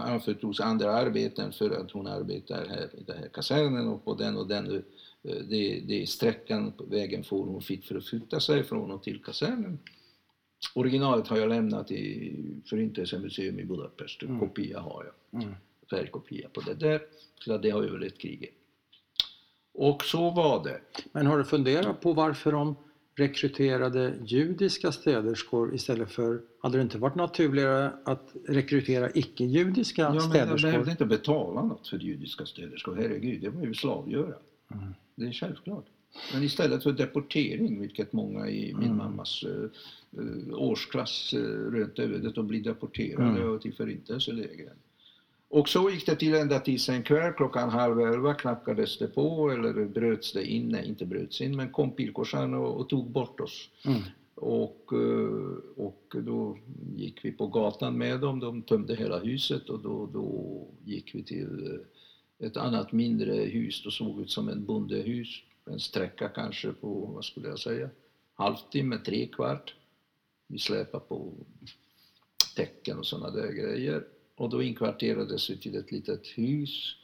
anförtros andra arbeten för att hon arbetar här i den här kasernen och på den och den eh, det, det är sträckan på vägen får hon fick för att flytta sig från och till kasernen. Originalet har jag lämnat i Förintelsemuseum i Budapest, Mm. kopia har jag Mm. Färgkopia på det där. Så det har överlevt kriget. Och så var det. Men har du funderat på varför de rekryterade judiska städerskor istället för, hade det inte varit naturligare att rekrytera icke-judiska Ja, men de städerskor? behövde inte betala något för judiska städerskor. Herregud, det var ju slavgöra. Mm. Det är självklart. Men istället för deportering, vilket många i min Mm. mammas eh, årsklass uh, rönte ödet att bli deporterade Mm. till förintelselägren. Och så gick det till ända tills en kväll klockan halv elva knackades det på eller bröts det in, nej inte bröts in, men kom pilkorsarna och, och tog bort oss. Mm. Och, eh, och då gick vi på gatan med dem, de tömde hela huset och då, då gick vi till eh, ett annat mindre hus, det såg ut som en bondehus, en sträcka kanske på, vad skulle jag säga, halvtimme, tre kvart. Vi släpade på täcken och sådana där grejer. Och då inkvarterades vi till ett litet hus.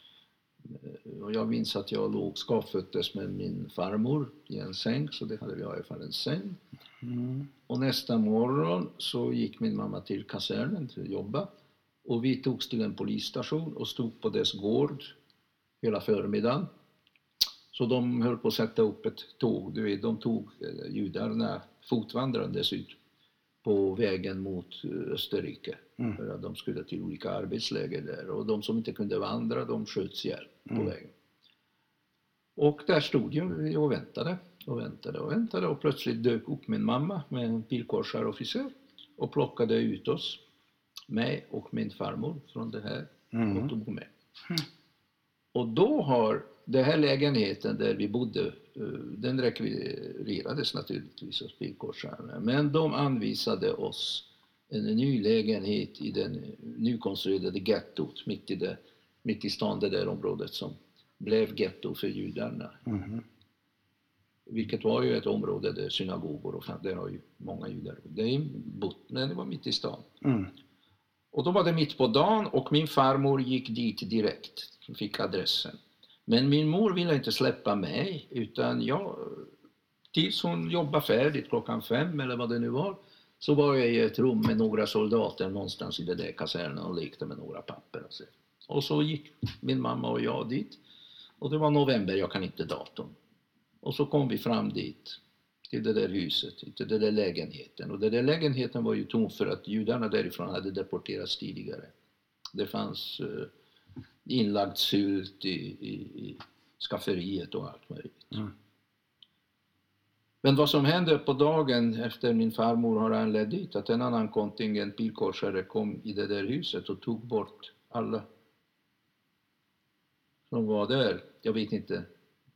Eh, Och jag minns att jag låg skavföttes med min farmor i en säng, så det hade vi i alla fall en säng. Mm. Och nästa morgon så gick min mamma till kasernen till att jobba. Och vi togs till en polisstation och stod på dess gård hela förmiddagen. Så de höll på att sätta upp ett tåg. Du vet, de tog eh, judarna fotvandrandes ut på vägen mot eh, Österrike. Mm. För att de skulle till olika arbetsläger där. Och de som inte kunde vandra, de sköts ihjäl på Mm. vägen. Och där stod jag vi och väntade och väntade och väntade och plötsligt dök upp min mamma med en pilkorsaropficer och plockade ut oss, mig och min farmor från det här Mm. och tog med. Och då har den här lägenheten där vi bodde, eh, den rekvirerades naturligtvis av pilkorsarna, men de anvisade oss en ny lägenhet i den nykonstruerade gettot mitt i, det, mitt i stan, det där området som blev getto för judarna. Mhm. Vilket var ju ett område där synagogor och där har ju många judar det är bott, men det var mitt i stan. Mm. Och då var det mitt på dagen och min farmor gick dit direkt, fick adressen. Men min mor ville inte släppa mig utan jag, tills hon jobbade färdigt klockan fem eller vad det nu var, så var jag i ett rum med några soldater någonstans i det där kasernen och lekte med några papper. Och så. och så gick min mamma och jag dit. Och det var november, jag kan inte datum. Och så kom vi fram dit, till det där huset, till den där lägenheten. Och den där lägenheten var ju tom för att judarna därifrån hade deporterats tidigare. Det fanns eh, inlagd sylt i, i, i skafferiet och allt möjligt. Mm. Men vad som hände på dagen efter min farmor har anlänt dit, att en annan kontingent pilkorsare kom i det där huset och tog bort alla som var där. Jag vet inte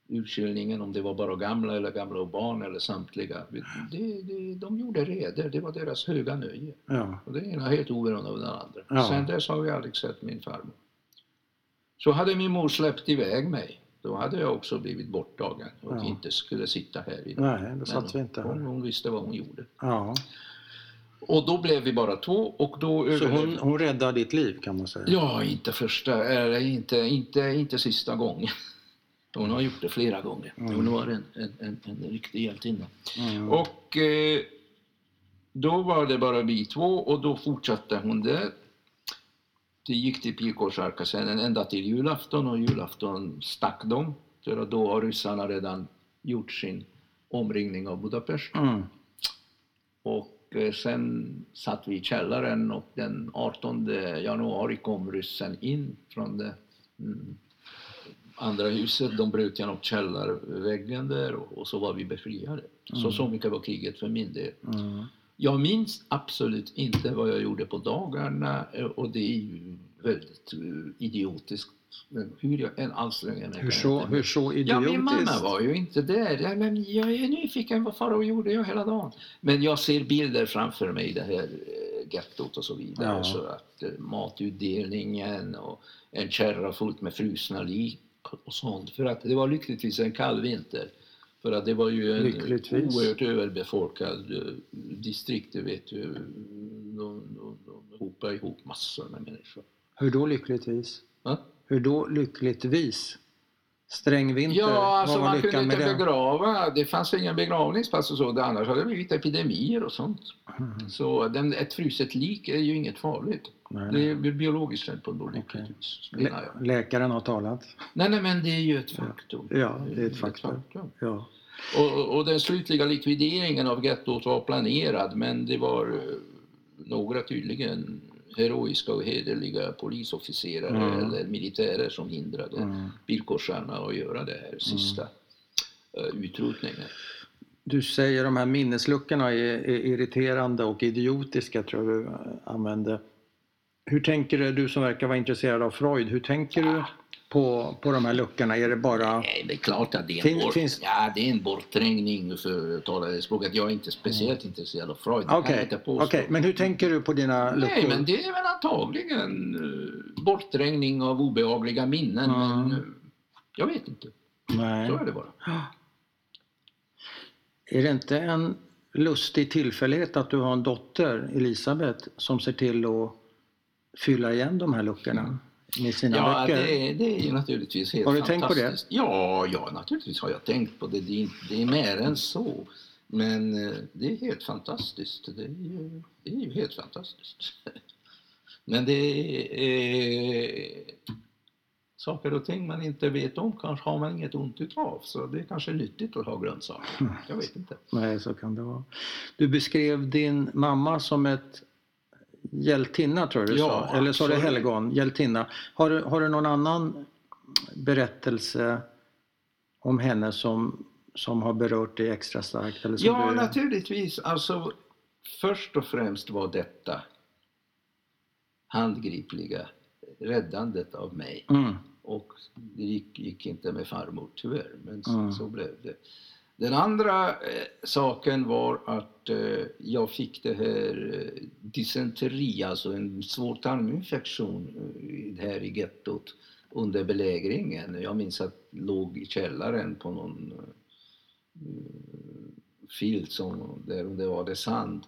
urskiljningen om det var bara gamla eller gamla och barn eller samtliga. Det, det, de gjorde reder, det var deras höga nöje. Ja. Och det ena helt oberoende av den andra. Ja. Sen dess har vi aldrig sett min farmor. Så hade min mor släppt iväg mig, då hade jag också blivit borttagen och Ja. inte skulle sitta här idag. Nej, då satt vi inte hon, här. hon visste vad hon gjorde. Ja. Och då blev vi bara två och då Så överlevde hon, hon räddade ditt liv kan man säga? Ja, inte första, eller inte, inte, inte sista gången. [laughs] Hon har gjort det flera gånger. Mm. Hon var en, en, en, en riktig hjältinna. Mm. Och eh, då var det bara vi två och då fortsatte hon där. Det gick till pilkorsarkasernen ända till julafton och julafton stack de. För då har ryssarna redan gjort sin omringning av Budapest. Mm. Och eh, sen satt vi i källaren och den 18 januari kom ryssen in från det mm, andra huset, de bröt genom källarväggen där och, så var vi befriade. Så så mycket var kriget för min del. Mm. Jag minns absolut inte vad jag gjorde på dagarna eh, och det är ju väldigt eh, idiotiskt. Men hur jag än anstränger mig Hur så, hur så Ja, min mamma idiotiskt? var ju inte där. Ja, men jag är nyfiken, vad farao gjorde jag hela dagen? Men jag ser bilder framför mig, det här eh, gettot och så vidare. Ja. Så att matutdelningen och en kärra fullt med frusna lik och sånt. För att det var lyckligtvis en kall vinter. För att det var ju en Lyckligtvis. oerhört överbefolkad eh, distrikt, du vet ju. De, de, de hopade ihop massor med människor. Hur då lyckligtvis? Va? Hur då lyckligtvis? Sträng vinter, Ja, alltså var man kunde inte det? begrava. Det fanns inga begravningspass och så. Det Annars hade det blivit epidemier och sånt. Mm. Så den, ett fruset lik är ju inget farligt. Nej, Det är biologiskt lyckligt vis, menar jag. Lä- Läkaren har talat. Nej, nej, men det är ju ett faktum. Ja, det är ett faktum. Ja. Och, och den slutliga likvideringen av gettot var planerad men det var eh, några tydligen heroiska och hederliga polisofficerare Mm. eller militärer som hindrade Mm. bilkorsarna att göra det här sista eh, utrotningen. Du säger de här minnesluckorna är, är irriterande och idiotiska tror jag du använde. Hur tänker du, du som verkar vara intresserad av Freud, hur tänker du på, på de här luckorna? Är det bara... Nej, det är klart att det är en, Fin- bort, finns- ja, det är en bortträngning för att tala. Jag är inte speciellt intresserad av Freud. Okej, påstå. okej, men hur tänker du på dina luckor? Nej, men det är väl antagligen uh, bortträngning av obehagliga minnen. Mm. Men, eh, jag vet inte. Nej. Så är det bara. [gasps] Är det inte en lustig tillfällighet att du har en dotter, Elisabeth, som ser till att fylla igen de här luckorna med sina Ja, böcker? det, är- det är ju naturligtvis helt Har du tänkt på det? Ja, ja, naturligtvis har jag tänkt på det. Det är, det är mer än så. Men eh, det är helt fantastiskt. Det är ju, det är ju helt fantastiskt. [laughs] Men det är saker och ting man inte vet om kanske har man inget ont utav. Så det är kanske nyttigt att ha grönsaker. Jag vet inte. [laughs] Nej, så kan det vara. Du beskrev din mamma som ett hjältinna tror jag du Ja, sa. Eller sa du absolut. helgon? Hjältinna. Har du, har du någon annan berättelse om henne som, som har berört dig extra starkt? Eller som Ja, du... naturligtvis. Alltså, först och främst var detta handgripliga räddandet av mig. Mm, Och det gick, gick inte med farmor tyvärr, men så, Mm. så blev det. Den andra eh, saken var att eh, jag fick det här eh, dysenteri, alltså en svår tarminfektion eh, här i gettot under belägringen. Jag minns att jag låg i källaren på någon eh, filt som, där det var det sand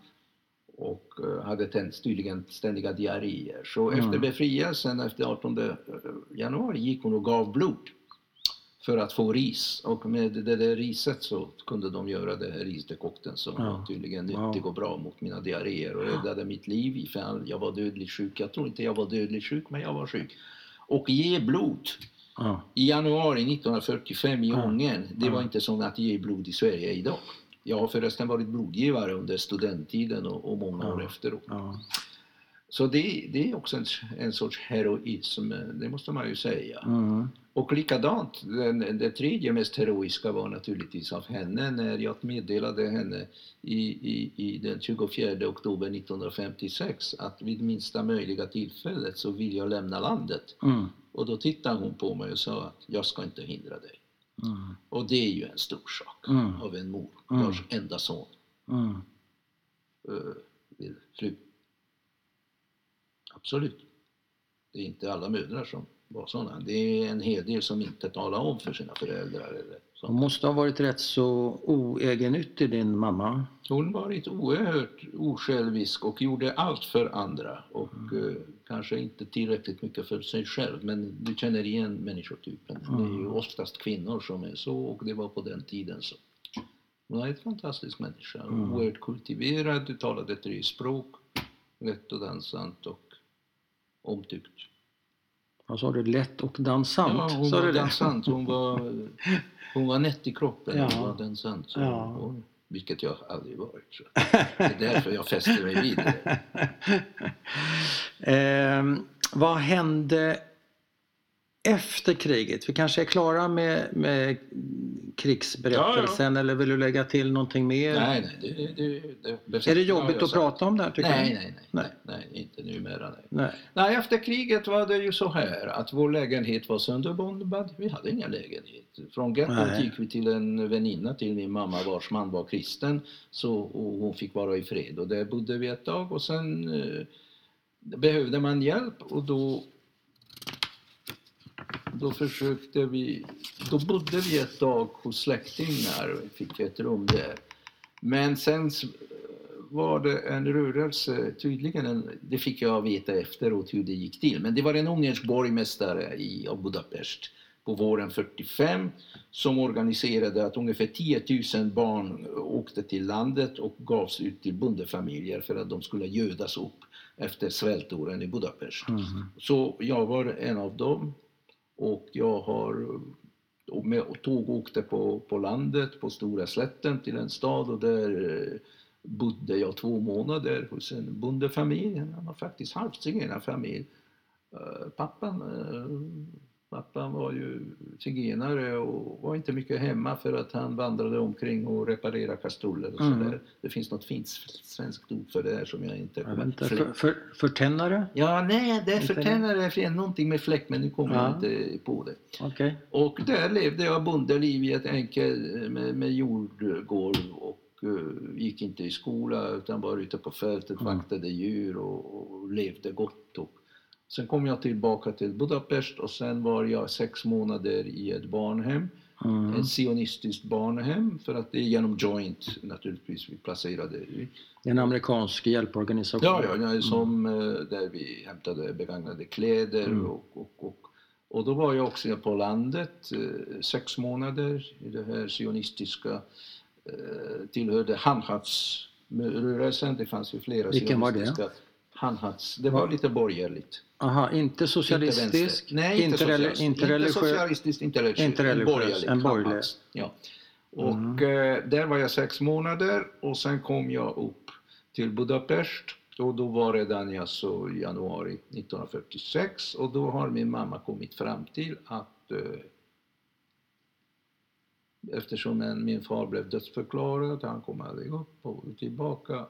och eh, hade tänt, tydligen ständiga diarréer. Så Mm. efter befrielsen efter 18 januari gick hon och gav blod för att få ris och med det där riset så kunde de göra det här risdekokten som Ja. tydligen Wow. nyttig och bra mot mina diarréer och räddade mitt liv ifall jag var dödligt sjuk. Jag tror inte jag var dödligt sjuk men jag var sjuk. Och ge blod ja, i januari 1945 i Ja. Ungern, det var Ja. inte som att ge blod i Sverige idag. Jag har förresten varit blodgivare under studenttiden och, och många Ja. år efteråt. Så det, det är också en, en sorts heroism, det måste man ju säga. Mm, Och likadant, den, det tredje mest heroiska var naturligtvis av henne när jag meddelade henne i, i, i den 24 oktober 1956 att vid minsta möjliga tillfället så vill jag lämna landet. mm, Och då tittade hon på mig och sa att jag ska inte hindra dig. mm, Och det är ju en stor sak Mm. av en mor Mm. vars enda son mm. uh, vill fly. Absolut. Det är inte alla mödrar som var sådana. Det är en hel del som inte talar om för sina föräldrar. Eller så. Hon måste ha varit rätt så oegennyttig din mamma. Hon varit oerhört osjälvisk och gjorde allt för andra och Mm. eh, kanske inte tillräckligt mycket för sig själv. Men du känner igen människotypen. Det är ju Mm. oftast kvinnor som är så och det var på den tiden så. Hon är en fantastisk människa. Mm. Oerhört kultiverad, talade tre språk, lätt och dansant och omtyckt. Vad sa du? Lätt och dansant? Ja, hon sa var det? dansant. Hon var, [laughs] hon var nätt i kroppen. Ja. Hon var dansant. Så, Ja. och, vilket jag aldrig varit. Så. Det är därför jag fäster mig vid det. [laughs] Ehm, vad hände efter kriget? Vi kanske är klara med, med krigsberättelsen eller vill du lägga till någonting mer? Nej, nej. Det, det, det, är det jobbigt att prata om det här tycker nej, du? Nej, nej, nej, nej, inte numera. Nej. nej. Nej, efter kriget var det ju så här att vår lägenhet var sönderbombad. Vi hade inga lägenhet. Från gettot gick vi till en väninna till min mamma vars man var kristen så, och hon fick vara i fred och där bodde vi ett tag och sen eh, behövde man hjälp och då då försökte vi, då bodde vi ett tag hos släktingar och fick ett rum där. Men sen var det en rörelse, tydligen, en, det fick jag veta efteråt hur det gick till, men det var en ungersk borgmästare i Budapest på våren 45 som organiserade att ungefär 10 000 barn åkte till landet och gavs ut till bondefamiljer för att de skulle gödas upp efter svältåren i Budapest. Mm. Så jag var en av dem och jag har och med tåg åkte på, på landet, på Stora slätten till en stad och där eh, bodde jag två månader hos en bondefamilj. Han var faktiskt halvt zigenarfamilj. Eh, pappan eh, Pappan var ju zigenare och var inte mycket hemma för att han vandrade omkring och reparerade kastruller och mm. sådär. Det finns något fint svenskt ord för det här som jag inte kommer ihåg. För, för, förtännare? Ja, nej, det är förtännare är någonting med fläkt men nu kommer ja. jag inte på det. Okay. Och där levde jag bondeliv i ett enkel med, med jordgolv och uh, gick inte i skola utan var ute på fältet, mm. vaktade djur och, och levde gott. Och, Sen kom jag tillbaka till Budapest och sen var jag sex månader i ett barnhem. Mm. Ett sionistiskt barnhem för att det är genom Joint naturligtvis vi placerade i. En amerikansk hjälporganisation? Ja, ja, ja som, mm. där vi hämtade begagnade kläder mm. och, och, och, och då var jag också på landet eh, sex månader i det här sionistiska, eh, tillhörde Hanhavsrörelsen, det fanns ju flera Vilken sionistiska. var det? Hanhats, det var lite borgerligt. Aha, inte socialistisk, inte, Nej, inte, socialistisk, inte, religiös, inte socialistiskt, inte religiöst, inte religiös en borgerlig. Ja. Och mm. eh, där var jag sex månader och sen kom jag upp till Budapest och då var redan alltså januari 1946 och då har min mamma kommit fram till att eh, eftersom min far blev dödsförklarad, han kom aldrig upp och tillbaka,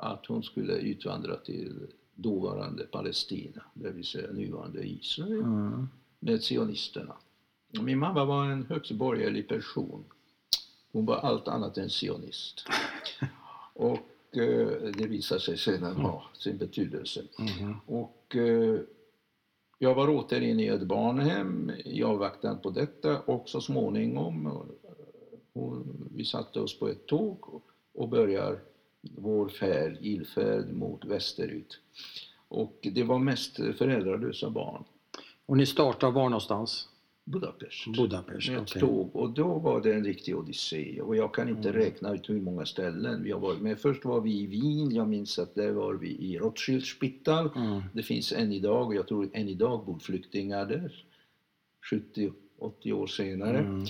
att hon skulle utvandra till dåvarande Palestina, det vill säga nuvarande Israel, mm. med sionisterna. Min mamma var en högst borgerlig person. Hon var allt annat än sionist. [laughs] Och eh, det visar sig sedan ha sin betydelse. Mm. Och eh, jag var åter inne i ett barnhem i avvaktan på detta och så småningom och, vi satte oss på ett tåg och, och börjar vår färd, ilfärd mot västerut. Och det var mest föräldralösa barn. Och ni startade var någonstans? Budapest. Budapest med ett okay. tåg. Och då var det en riktig odyssé. Och jag kan inte mm. räkna ut hur många ställen vi har varit. Men först var vi i Wien. Jag minns att där var vi i Rothschildspital. Mm. Det finns än idag, och jag tror än idag bor flyktingar där. 70-80 år senare. Mm.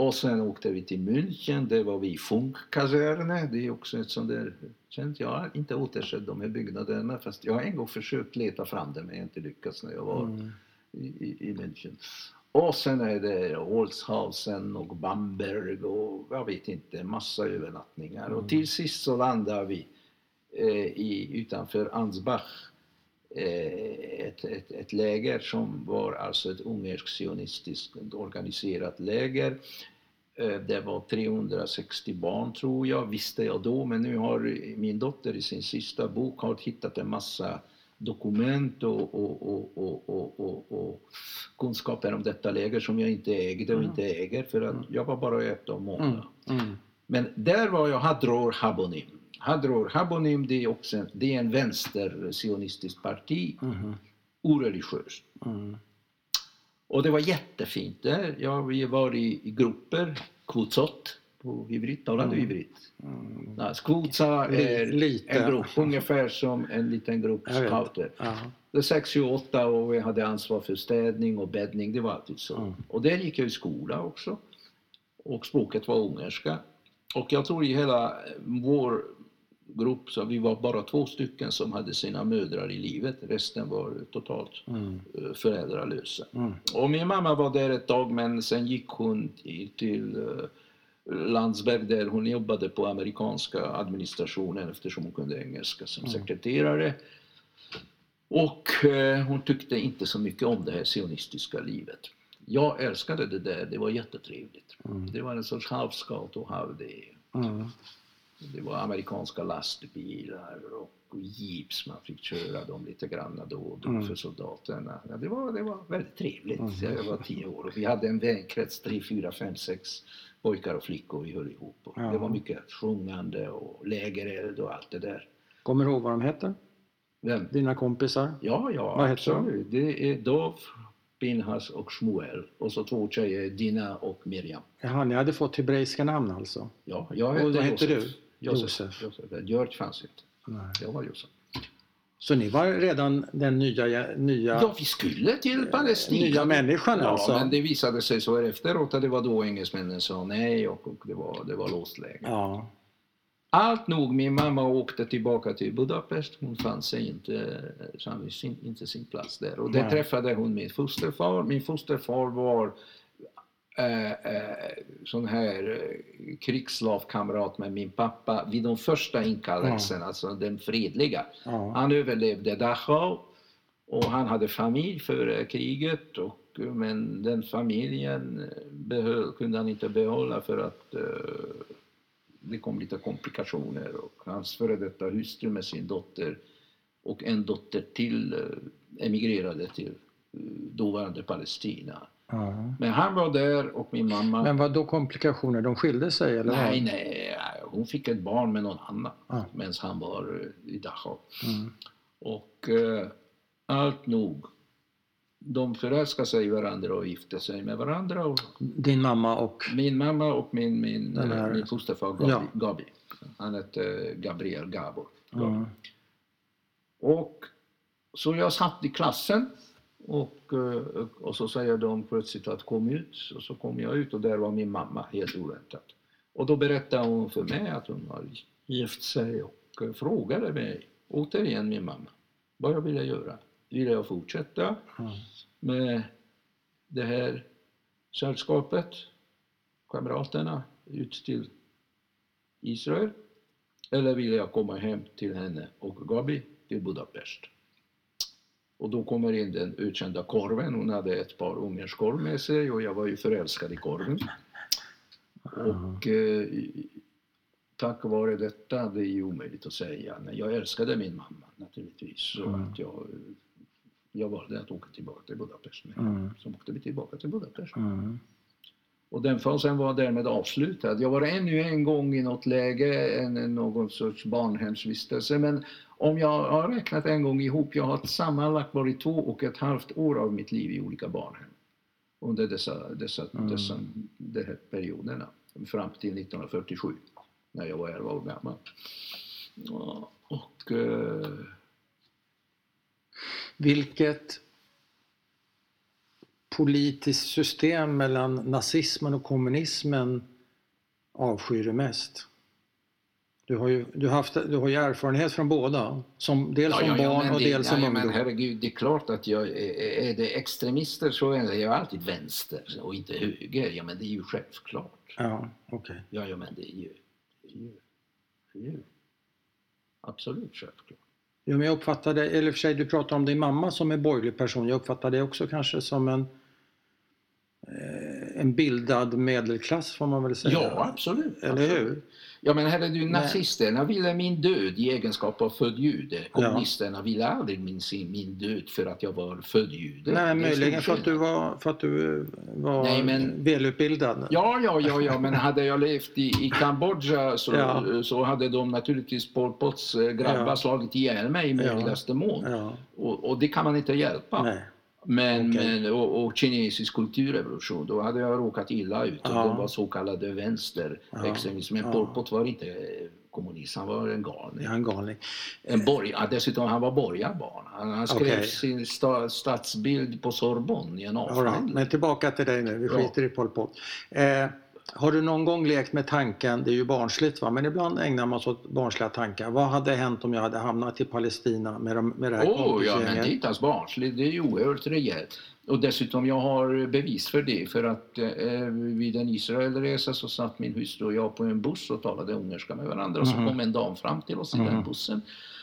Och sen åkte vi till München, där var vi i Funkkaserner. Det är också ett sånt där känt. Jag har inte återsett de här byggnaderna fast jag har en gång försökt leta fram dem men jag har inte lyckats när jag var mm. i, i, i München. Och sen är det Holzhausen och Bamberg och jag vet inte, massa övernattningar. Mm. Och till sist så landar vi eh, i, utanför Ansbach ett, ett, ett läger som var alltså ett ungerskt sionistiskt organiserat läger. Eh, det var 360 barn tror jag, visste jag då, men nu har min dotter i sin sista bok har hittat en massa dokument och, och, och, och, kunskaper om detta läger som jag inte ägde och inte äger för att jag var bara ett av många. Mm. Mm. Men där var jag Hadror Habonim Hadror Habonim det är också det är en vänster-sionistiskt parti. Mm. Oreligiöst. Mm. Och det var jättefint där. Ja, vi var i, i grupper, kvotsot på hybrid, talar du hybrid? Mm. Ja, skvotsa är Lite. en grupp, ungefär som en liten grupp scouter. Det är 6, 8 och vi hade ansvar för städning och bäddning, det var alltid så. Mm. Och där gick jag i skola också. Och språket var ungerska. Och jag tror i hela vår grupp, så vi var bara två stycken som hade sina mödrar i livet. Resten var totalt Mm. eh, föräldralösa. Mm. Och min mamma var där ett tag men sen gick hon till, eh, Landsberg där hon jobbade på amerikanska administrationen eftersom hon kunde engelska som Mm. sekreterare. Och eh, hon tyckte inte så mycket om det här sionistiska livet. Jag älskade det där, det var jättetrevligt. Mm. Det var en sorts halvscout och halv det. Mm. Det var amerikanska lastbilar och jeeps, man fick köra dem lite grann då och då Mm. för soldaterna. Ja, det, var, det var väldigt trevligt. Mm. Jag var tio år och vi hade en vänkrets, tre, fyra, fem, sex pojkar och flickor vi höll ihop. Och. Det var mycket sjungande och lägereld och allt det där. Kommer du ihåg vad de heter? Vem? Dina kompisar? Ja, ja, Vad heter de? absolut. Det är Dov, Pinhas och Shmuel. Och så två tjejer, Dina och Miriam. Jaha, ni hade fått hebreiska namn alltså? Ja, jag Och hette vad hette Josef. du? Josef. Josef. Josef. George fanns inte. Nej. Jag var Josef. Så ni var redan den nya, nya, Ja, vi skulle till Palestina. nya människan Ja, alltså? men det visade sig så efteråt att det var då engelsmännen sa nej och, och det, var, det var låst läge. Ja. Allt nog, min mamma åkte tillbaka till Budapest. Hon fann sig inte, fann sin, inte sin plats där. Och där Nej. träffade hon min fosterfar. Min fosterfar var eh, eh, sån här eh, krigsslavkamrat med min pappa vid de första inkallelserna, alltså den fredliga. ja. Han överlevde Dachau och han hade familj före kriget och, men den familjen behöll, kunde han inte behålla för att eh, det kom lite komplikationer och hans före detta hustru med sin dotter och en dotter till eh, emigrerade till eh, dåvarande Palestina. Ja. Men han var där och min mamma Men vad då komplikationer? De skilde sig eller? Nej, vad? nej, hon fick ett barn med någon annan Ah. medan han var eh, i Dachau. Mm. Och eh, allt nog. De förälskade sig i varandra och gifte sig med varandra. Och Din mamma och... min mamma och min, min, här- eh, min fosterfar Gabi, Ja. Gabi. Han hette Gabriel Gabor. Ja. Och så jag satt i klassen och, eh, och så säger de plötsligt att kom ut. Och så kom jag ut och där var min mamma helt oväntat. Och då berättade hon för mig att hon har gift sig och eh, frågade mig, återigen min mamma, vad jag ville göra. Ville jag fortsätta Ja. med det här sällskapet, kamraterna, ut till Israel? Eller ville jag komma hem till henne och Gabi till Budapest? Och då kommer in den utkända korven. Hon hade ett par ungerskorv med sig och jag var ju förälskad i korven. Och eh, tack vare detta, det är ju omöjligt att säga, men jag älskade min mamma naturligtvis. Så Mm. att jag, jag valde att åka tillbaka till Budapest. med Mm. Så åkte vi tillbaka till Budapest. Mm. Och den fasen var därmed avslutad. Jag var ännu en gång i något läge, en, någon sorts barnhemsvistelse. Men om jag har räknat en gång ihop, jag har sammanlagt varit två och ett halvt år av mitt liv i olika barnhem. Under dessa, dessa, Mm. dessa de här perioderna. Fram till 1947, när jag var 11 år gammal. Ja, Och... Eh, Vilket politiskt system mellan nazismen och kommunismen avskyr du mest? Du har ju, du haft, du har erfarenhet från båda, som, dels som barn men och det, dels som ja, men ungdom. herregud, det är klart att jag, är, det extremister så är jag alltid vänster och inte höger. Ja, men det är ju självklart. Ja, okej. Ja, ja men det är ju, det är ju, det är ju absolut självklart. Jo, men jag uppfattade, eller för sig du pratar om din mamma som är borgerlig person. Jag uppfattar det också kanske som en, en bildad medelklass får man väl säga. Ja, absolut. Eller absolut. hur? Ja, men herregud, nazisterna ville min död i egenskap av född jude. Kommunisterna ville aldrig min, min död för att jag var född jude. Nej, Det är möjligen för att du var, för att du var Nej, men- välutbildad. Ja, ja, ja, ja, men hade jag levt i, i Kambodja så, Ja. så hade de naturligtvis Pol Pots eh, grabbar Ja. slagit ihjäl mig i Ja. möjligaste mån. Ja, Och, och det kan man inte hjälpa. nej. Men, Okej. men, och, och kinesisk kulturrevolution, då hade jag råkat illa ut. Ja. Det var så kallade vänsterextremism. Men Ja. Pol Pot var inte eh, kommunist, han var en galning. Är en galning. En borg, ja, dessutom han var borgarbarn. Han, han skrev Okej. sin sta, stadsbild på Sorbonne i en avhandling. Men tillbaka till dig nu, vi Ja. skiter i Pol Pot. Eh, Har du någon gång lekt med tanken, det är ju barnsligt va, men ibland ägnar man sig åt barnsliga tankar. Vad hade hänt om jag hade hamnat i Palestina med, de, med det här Åh, ja, men det är inte alls barnsligt. Det är ju oerhört rejält. Och dessutom, jag har bevis för det. För att eh, vid en Israelresa så satt min hustru och jag på en buss och talade ungerska med varandra. Och så Mhm. kom en dam fram till oss i Mhm. den bussen.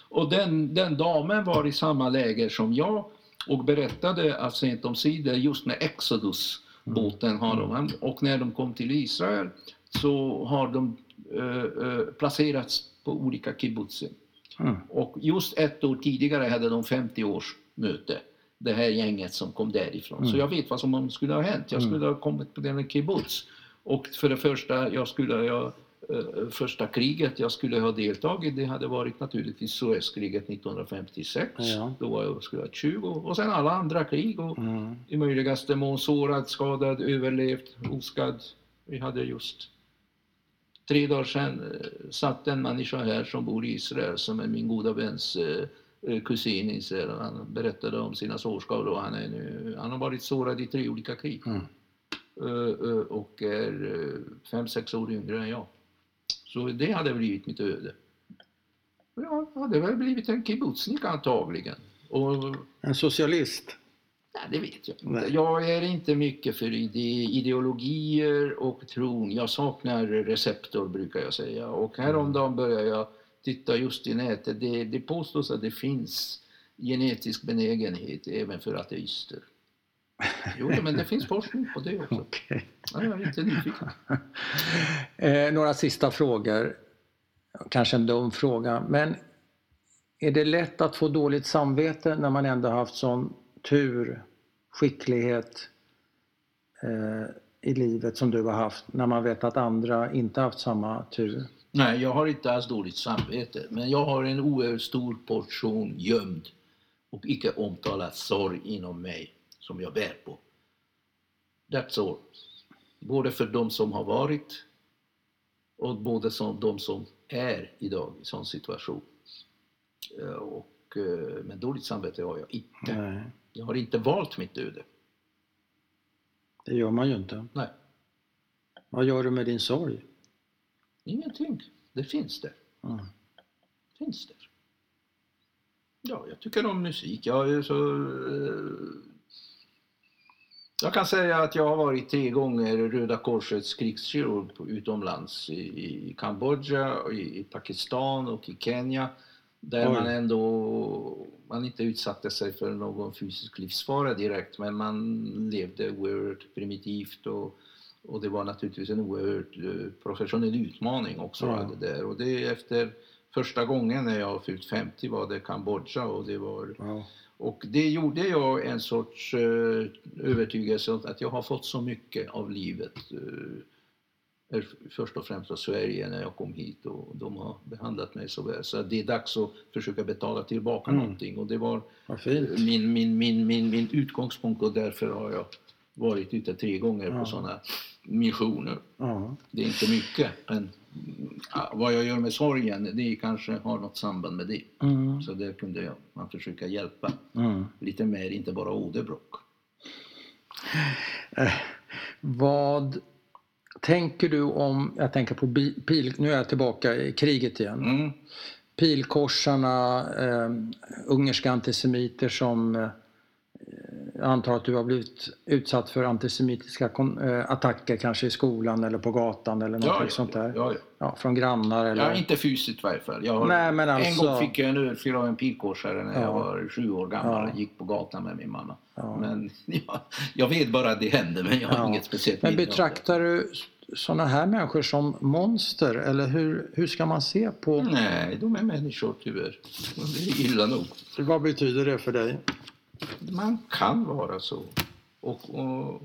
Och den, den damen var i samma läger som jag och berättade att sent omsider just med Exodus båten har de och när de kom till Israel så har de eh, eh, placerats på olika kibbutzen. Mm. Och just ett år tidigare hade de 50 års möte. Det här gänget som kom därifrån. Så Mm. jag vet vad som skulle ha hänt. Jag Mm. skulle ha kommit på den kibbutz. Och för det första, jag skulle ha, första kriget jag skulle ha deltagit det hade varit naturligtvis Suezkriget 1956. Ja. Då var jag, skulle jag ha 20. Och sen alla andra krig. Och Mm. i möjligaste mån sårad, skadad, överlevt, oskadd. Vi hade just tre dagar sedan eh, satt en människa här som bor i Israel som är min goda väns eh, eh, kusin i Israel. Han berättade om sina sårskador och han, är nu, han har varit sårad i tre olika krig. Mm. Eh, eh, och är eh, fem, sex år yngre än jag. Så det hade blivit mitt öde. Och Jag hade väl blivit en kibbutznik antagligen. Och En socialist? Nej, det vet jag inte. Jag är inte mycket för ide ideologier och tron. Jag saknar receptor brukar jag säga. Och häromdagen började jag titta just i nätet. Det, det påstås att det finns genetisk benägenhet även för ateister. Jo, men det finns forskning på det också. [laughs] Okej. Ja, jag är inte nyfiken. [laughs] Eh, några sista frågor. Kanske en dum fråga, men är det lätt att få dåligt samvete när man ändå haft sån tur, skicklighet eh, i livet som du har haft, när man vet att andra inte haft samma tur? Nej, jag har inte alls dåligt samvete. Men jag har en oerhört stor portion gömd och icke omtalad sorg inom mig som jag bär på. That's all. Både för de som har varit och både som de som är idag i sån situation. Eh, Och, eh, men dåligt samvete har jag inte. Nej, Jag har inte valt mitt öde. det gör man ju inte. Nej, Vad gör du med din sorg? ingenting. Det finns där. Mm. finns där. Ja, jag tycker om musik. Jag är så... Jag kan säga att jag har varit tre gånger Röda Korsets krigskirurg utomlands. I, i Kambodja, i, i Pakistan och i Kenya. Där Oj. man ändå man inte utsatte sig för någon fysisk livsfara direkt men man levde oerhört primitivt och, och det var naturligtvis en oerhört eh, professionell utmaning också. Ja. Det där. Och det efter första gången när jag fyllt 50 var det Kambodja och det var Ja. Och det gjorde jag en sorts eh, övertygelse att jag har fått så mycket av livet. Eh, först och främst av Sverige när jag kom hit och de har behandlat mig så väl. Så det är dags att försöka betala tillbaka Mm. någonting och det var min, min, min, min, min utgångspunkt och därför har jag varit ute tre gånger Ja. på sådana missioner. Ja. Det är inte mycket men vad jag gör med sorgen det kanske har något samband med det. Mm. Så där kunde jag, man försöka hjälpa Mm. lite mer, inte bara åderbråck. Eh, vad tänker du om, jag tänker på pil, nu är jag tillbaka i kriget igen. Mm. Pilkorsarna, eh, ungerska antisemiter som eh, jag antar att du har blivit utsatt för antisemitiska eh, attacker kanske i skolan eller på gatan eller något Ja, ja, sånt där. ja, ja. Från grannar eller... ja, inte fysiskt i varje fall. Jag har, Nej, men En alltså- gång fick jag en örfil av en pilkorsare när Ja. jag var sju år gammal och gick på gatan med min mamma. Men [laughs] ja, jag vet bara att det hände men jag har inget speciellt Men betraktar du sådana här människor som monster eller hur, hur ska man se på... Nej, de är människor tyvärr. Det är illa nog. Vad betyder det för dig? Man kan vara så. Och, och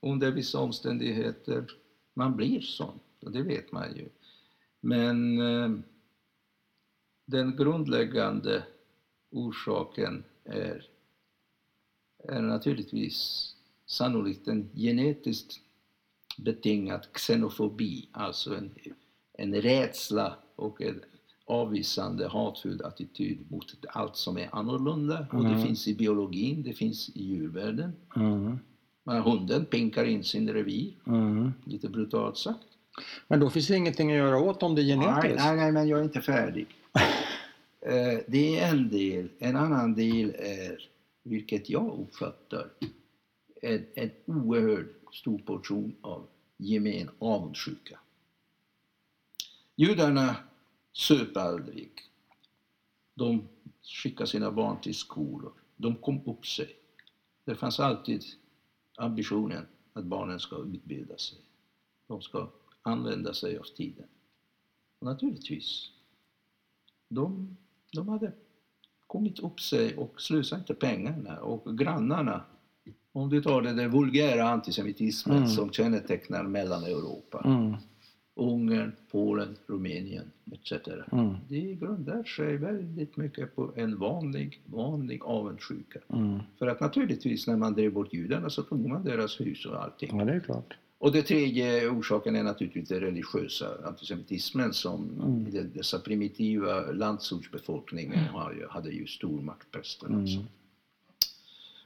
under vissa omständigheter, man blir sån. Och det vet man ju. Men eh, den grundläggande orsaken är, är naturligtvis sannolikt en genetiskt betingad xenofobi, alltså en, en rädsla och en avvisande, hatfull attityd mot allt som är annorlunda. Och det Mm. finns i biologin, det finns i djurvärlden. Mm. Men hunden pinkar in sin revir, Mm. lite brutalt sagt. Men då finns det ingenting att göra åt om det är genetiskt? nej, nej, men jag är inte färdig. [laughs] Eh, det är en del. En annan del är, vilket jag uppfattar, en, en oerhört stor portion av gemen avundsjuka. Judarna söp aldrig. De skickade sina barn till skolor. De kom upp sig. Det fanns alltid ambitionen att barnen ska utbilda sig. De ska använda sig av tiden. Och naturligtvis, de, de hade kommit upp sig och slösade inte pengarna. Och grannarna, om du tar den vulgära antisemitismen Mm. som kännetecknar Mellaneuropa, Mm. Ungern, Polen, Rumänien etc. Mm. Det grundar sig väldigt mycket på en vanlig, vanlig avundsjuka. Mm. För att naturligtvis när man drev bort judarna så tog man deras hus och allting. Ja, det är klart. Och det tredje orsaken är naturligtvis den religiösa antisemitismen som Mm. dessa primitiva landsortsbefolkningen ju, hade ju stor maktprästen. Mm.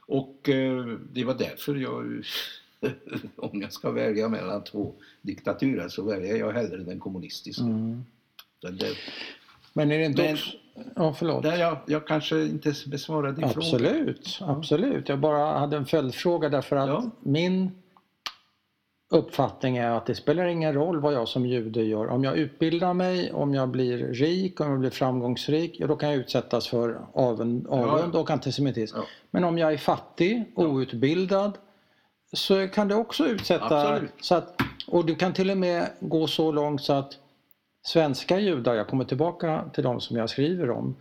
Och eh, det var därför jag, [laughs] om jag ska välja mellan två diktaturer så väljer jag hellre den kommunistiska. Mm. Där, Men är det inte Men- också... Ja, förlåt. där jag, jag kanske inte besvarade din fråga. Absolut, absolut. Jag bara hade en följdfråga därför att Ja. min uppfattning är att det spelar ingen roll vad jag som jude gör. Om jag utbildar mig, om jag blir rik, om jag blir framgångsrik, ja, då kan jag utsättas för avund, avund och antisemitism. Ja. Men om jag är fattig, outbildad, så kan det också utsätta... Absolut. Så att, och du kan till och med gå så långt så att svenska judar, jag kommer tillbaka till de som jag skriver om,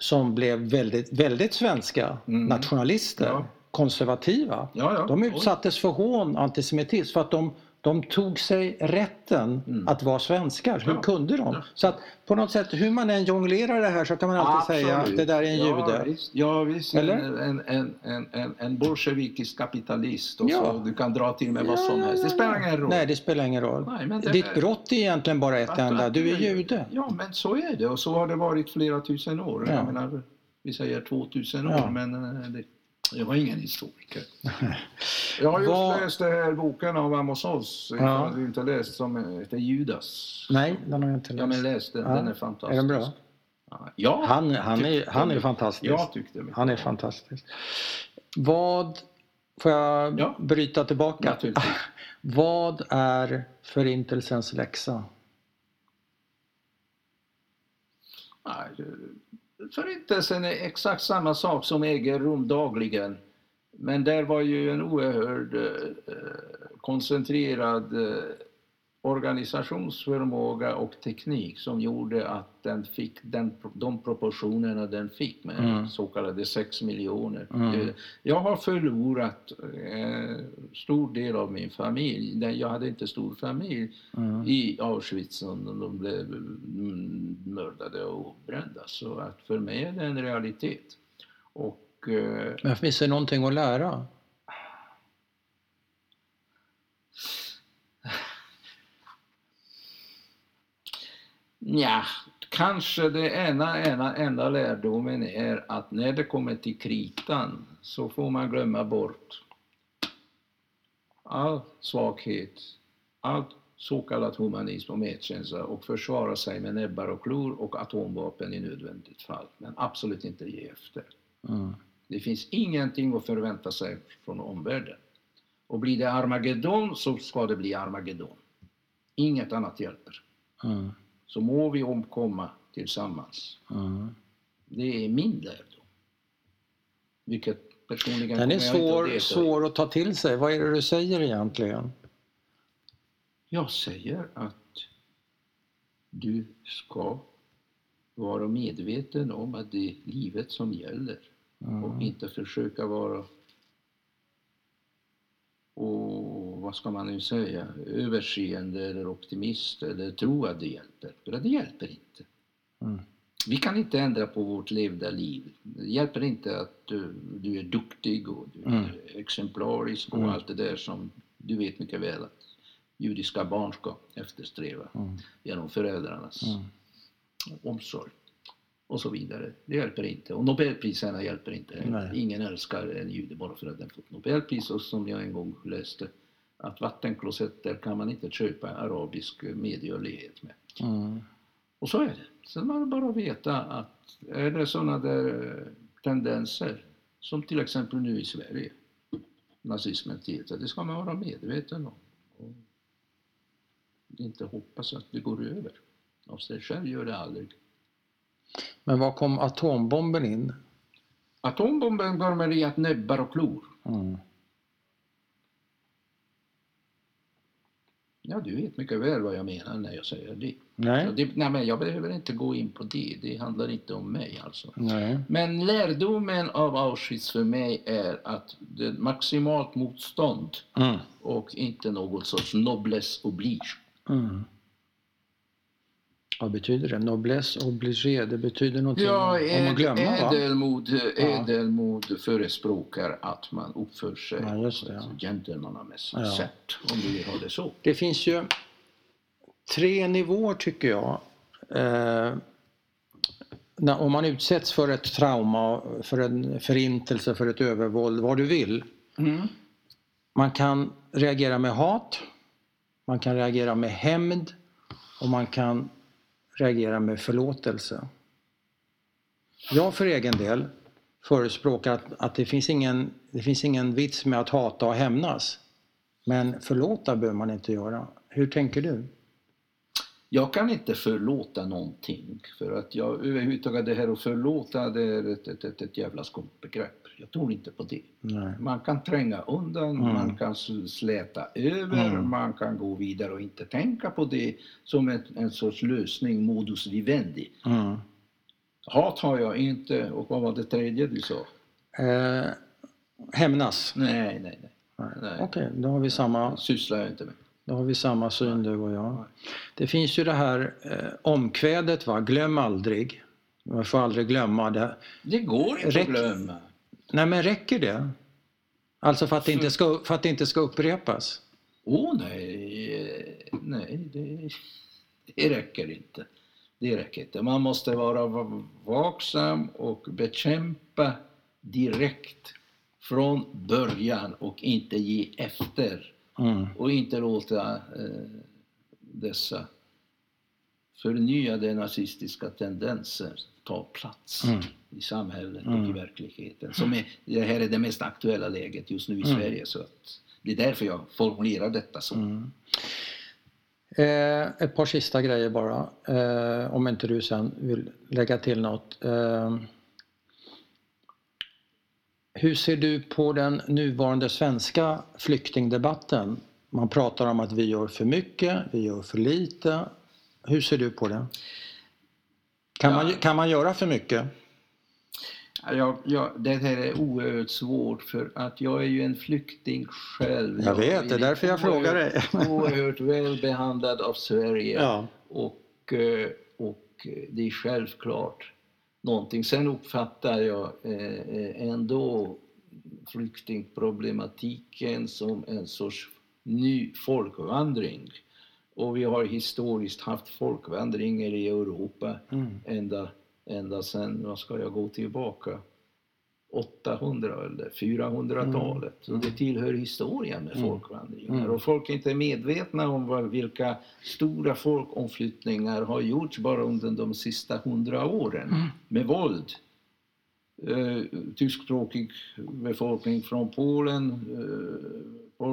som blev väldigt, väldigt svenska Mm. nationalister, Ja. konservativa. Ja, ja. De Oj. utsattes för hån, antisemitism, för att de, de tog sig rätten Mm. att vara svenskar. Hur Ja. kunde de? Ja. Så att på något sätt, hur man än jonglerar det här så kan man alltid säga att Absolut. det där är en ja, jude. Visst, ja, visst. Eller? En, en, en, en, en bolsjevikisk kapitalist och så. Du kan dra till med vad som helst. Det spelar ingen roll. Nej, det spelar ingen roll. Nej, men det Ditt brott är egentligen bara ett Att- enda. Du är jude. Ja, men så är det. Och så har det varit flera tusen år. Ja. Jag menar, vi säger 2000 år, men eh, det, jag var ingen historiker. Jag har just Vad- läst den här boken av Amos Oz, Ja. du inte läst, som heter Judas. Nej, den har jag inte Ja, men läst. läs den. Ja. Den är fantastisk. Är den bra? Ja, Han, han, är, han är det. fantastisk. Jag tyckte mycket Han är fantastisk. Vad, får jag Ja. bryta tillbaka? [laughs] Vad är förintelsens läxa? Nej, Förintelsen är exakt samma sak som äger rum dagligen. Men där var ju en oerhörd eh, koncentrerad eh, organisationsförmåga och teknik som gjorde att den fick den, de proportionerna den fick med Mm. så kallade 6 miljoner. Mm. Det- Jag har förlorat eh, stor del av min familj. Jag hade inte stor familj Mm. i Auschwitz när de blev mm, mördade och brända. Så att för mig är det en realitet. Och eh, Men finns det någonting att lära? Ja, kanske det ena, ena enda lärdomen är att när det kommer till kritan så får man glömma bort all svaghet, allt så kallat humanism och medkänsla och försvara sig med näbbar och klor och atomvapen i nödvändigt fall. Men absolut inte ge efter. Mm. Det finns ingenting att förvänta sig från omvärlden. Och blir det Armageddon så ska det bli Armageddon. Inget annat hjälper. Mm. Så må vi omkomma tillsammans. Mm. Det är min lärdom. Vilket personligen Den är svår, svår att ta till sig. Vad är det du säger egentligen? Jag säger att du ska vara medveten om att det är livet som gäller. Mm. och inte försöka vara och vad ska man nu säga, överseende eller optimist eller tro att det hjälper. För det hjälper inte. Mm. Vi kan inte ändra på vårt levda liv. Det hjälper inte att du, du är duktig och du Mm. är exemplarisk och Mm. allt det där som du vet mycket väl att judiska barn ska eftersträva Mm. genom föräldrarnas Mm. omsorg. och så vidare. Det hjälper inte. Och Nobelpriserna hjälper inte. Nej. Ingen älskar en jude bara för att den fått Nobelpris. Och som jag en gång läste att vattenklosetter kan man inte köpa arabisk medgörlighet med. Mm. Och så är det. Sen man bara veta att är det sådana där eh, tendenser som till exempel nu i Sverige, nazismen tilltar, det ska man vara medveten om. Och inte hoppas att det går över. Av sig själv gör det aldrig. Men var kom atombomben in? Atombomben kommer i att näbbar och klor. Mm. Ja, du vet mycket väl vad jag menar när jag säger det. Nej. Så det nej, men jag behöver inte gå in på det. Det handlar inte om mig alltså. Nej. Men lärdomen av Auschwitz för mig är att det är maximalt motstånd Mm. och inte något sorts noblesse oblige. Mm. Vad betyder det? Noblesse obligé, det betyder någonting Ja, om att glömma va? ädelmod, ädelmod förespråkar att man uppför sig Ja, det, på ja. ett gentlemannamässigt Ja. sätt, om du vill ha det så. Det finns ju tre nivåer tycker jag. Eh, när, om man utsätts för ett trauma, för en förintelse, för ett övervåld, vad du vill. Mm. Man kan reagera med hat, man kan reagera med hämnd och man kan reagera med förlåtelse. Jag för egen del förespråkar att, att det, finns ingen, det finns ingen vits med att hata och hämnas. Men förlåta behöver man inte göra. Hur tänker du? Jag kan inte förlåta någonting för att jag överhuvudtaget det här att förlåta det är ett, ett, ett, ett jävla skumt begrepp. Jag tror inte på det. Nej. Man kan tränga undan, Mm. man kan släta över, Mm. man kan gå vidare och inte tänka på det som en, en sorts lösning, modus vivendi. Mm. Hat har jag inte och vad var det tredje du sa? Eh, hämnas? Nej, nej, nej. Okej, då har vi samma, sysslar jag inte med. då har vi samma syn du och jag. Det finns ju det här eh, omkvädet, va? glöm aldrig. Man får aldrig glömma det. Det går inte Räck- att glömma. Nej men räcker det? Alltså för att det inte ska, för att det inte ska upprepas? Åh oh, nej, nej det, det räcker inte. Det räcker inte. Man måste vara va- vaksam och bekämpa direkt från början och inte ge efter. Mm. Och inte låta eh, dessa förnyade nazistiska tendenser ta plats Mm. i samhället Mm. och i verkligheten. Som är, det här är det mest aktuella läget just nu i Mm. Sverige. Så att det är därför jag formulerar detta så. Mm. Eh, ett par sista grejer bara, eh, om inte du sen vill lägga till något. Eh, hur ser du på den nuvarande svenska flyktingdebatten? Man pratar om att vi gör för mycket, vi gör för lite. Hur ser du på det? Kan, Ja. man, kan man göra för mycket? Ja, jag, det här är oerhört svårt för att jag är ju en flykting själv. Jag vet, det är därför jag frågar dig. Oerhört väl behandlad av Sverige. Ja. Och, eh, och det är självklart någonting. Sen uppfattar jag eh, ändå flyktingproblematiken som en sorts ny folkvandring. Och vi har historiskt haft folkvandringar i Europa Mm. ända, ända sedan, vad ska jag gå tillbaka, 800 eller 400-talet. Så det tillhör historien med Mm. folkvandringar. Mm. Och folk är inte medvetna om vad, vilka stora folkomflyttningar har gjorts bara under de sista hundra åren Mm. med våld. Eh, tyskspråkig befolkning från Polen, eh,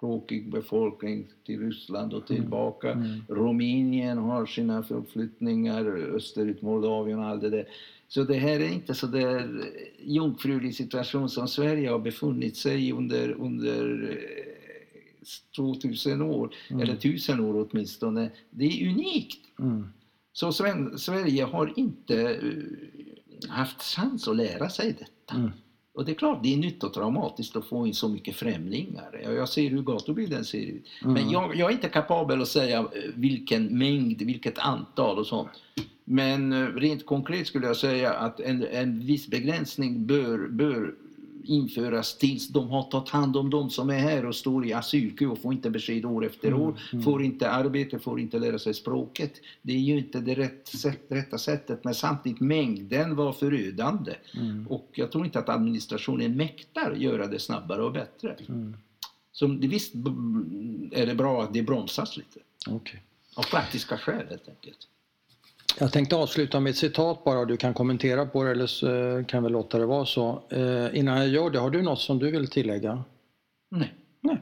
polskspråkig befolkning till Ryssland och tillbaka. Mm. Rumänien har sina förflyttningar, österut Moldavien och allt det där. Så det här är inte så där jungfrulig situation som Sverige har befunnit sig under, under eh, 2000 år, Mm. eller 1000 år åtminstone. Det är unikt. Mm. Så Sven, Sverige har inte eh, haft chans att lära sig detta. Och det är klart, det är nytt och traumatiskt att få in så mycket främlingar. Jag ser hur gatubilden ser ut. Men Mm. jag, jag är inte kapabel att säga eh, vilken mängd, vilket antal och sånt. Men eh, rent konkret skulle jag säga att en, en viss begränsning bör, bör införas tills de har tagit hand om de som är här och står i asylkö och får inte besked år efter Mm, år, får inte arbete, får inte lära sig språket. Det är ju inte det rätt sätt, rätta sättet men samtidigt mängden var förödande. Mm. Och jag tror inte att administrationen mäktar göra det snabbare och bättre. Mm. Så det, visst är det bra att det bromsas lite. Okej. Av praktiska skäl helt enkelt. Jag tänkte avsluta med ett citat bara och du kan kommentera på det eller så eh, kan vi låta det vara så. Eh, innan jag gör det, har du något som du vill tillägga? Nej. Nej.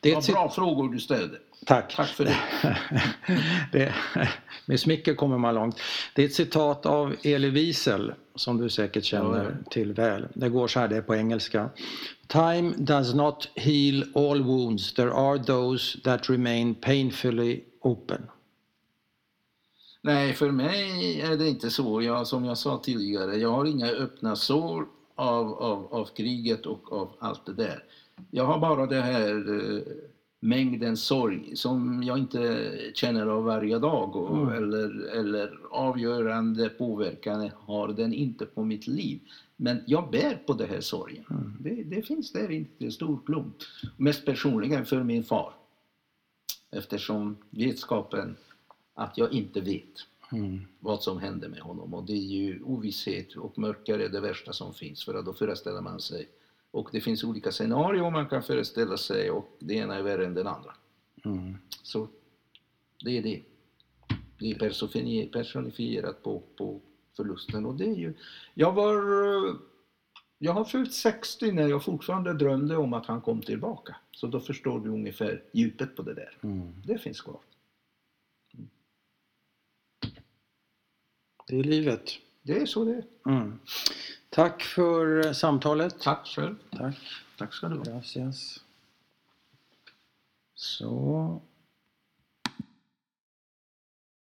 Det cit- bra frågor du ställde. Tack. Tack för det. [laughs] det. Med smicker kommer man långt. Det är ett citat av Elie Wiesel som du säkert känner till väl. Det går så här, det är på engelska. Time does not heal all wounds. There are those that remain painfully open. Nej, för mig är det inte så. Jag, som jag sa tidigare, jag har inga öppna sår av, av, av kriget och av allt det där. Jag har bara det här eh, mängden sorg som jag inte känner av varje dag och, Mm. eller, eller avgörande påverkan har den inte på mitt liv. Men jag bär på det här sorgen. Mm. Det, det finns där inte en stor klump. Mest personligen för min far. Eftersom vetskapen att jag inte vet Mm. vad som hände med honom och det är ju ovisshet och mörker är det värsta som finns för att då föreställer man sig och det finns olika scenarier man kan föreställa sig och det ena är värre än den andra. Mm. Så det är det. Det är personifier- personifierat på, på förlusten och det är ju... Jag var... Jag har fyllt 60 när jag fortfarande drömde om att han kom tillbaka. Så då förstår du ungefär djupet på det där. Mm. Det finns kvar. Det är livet. Det är så det är. Mm. Tack för eh, samtalet. Tack själv. Tack. Tack ska du ha. Gracias. Så.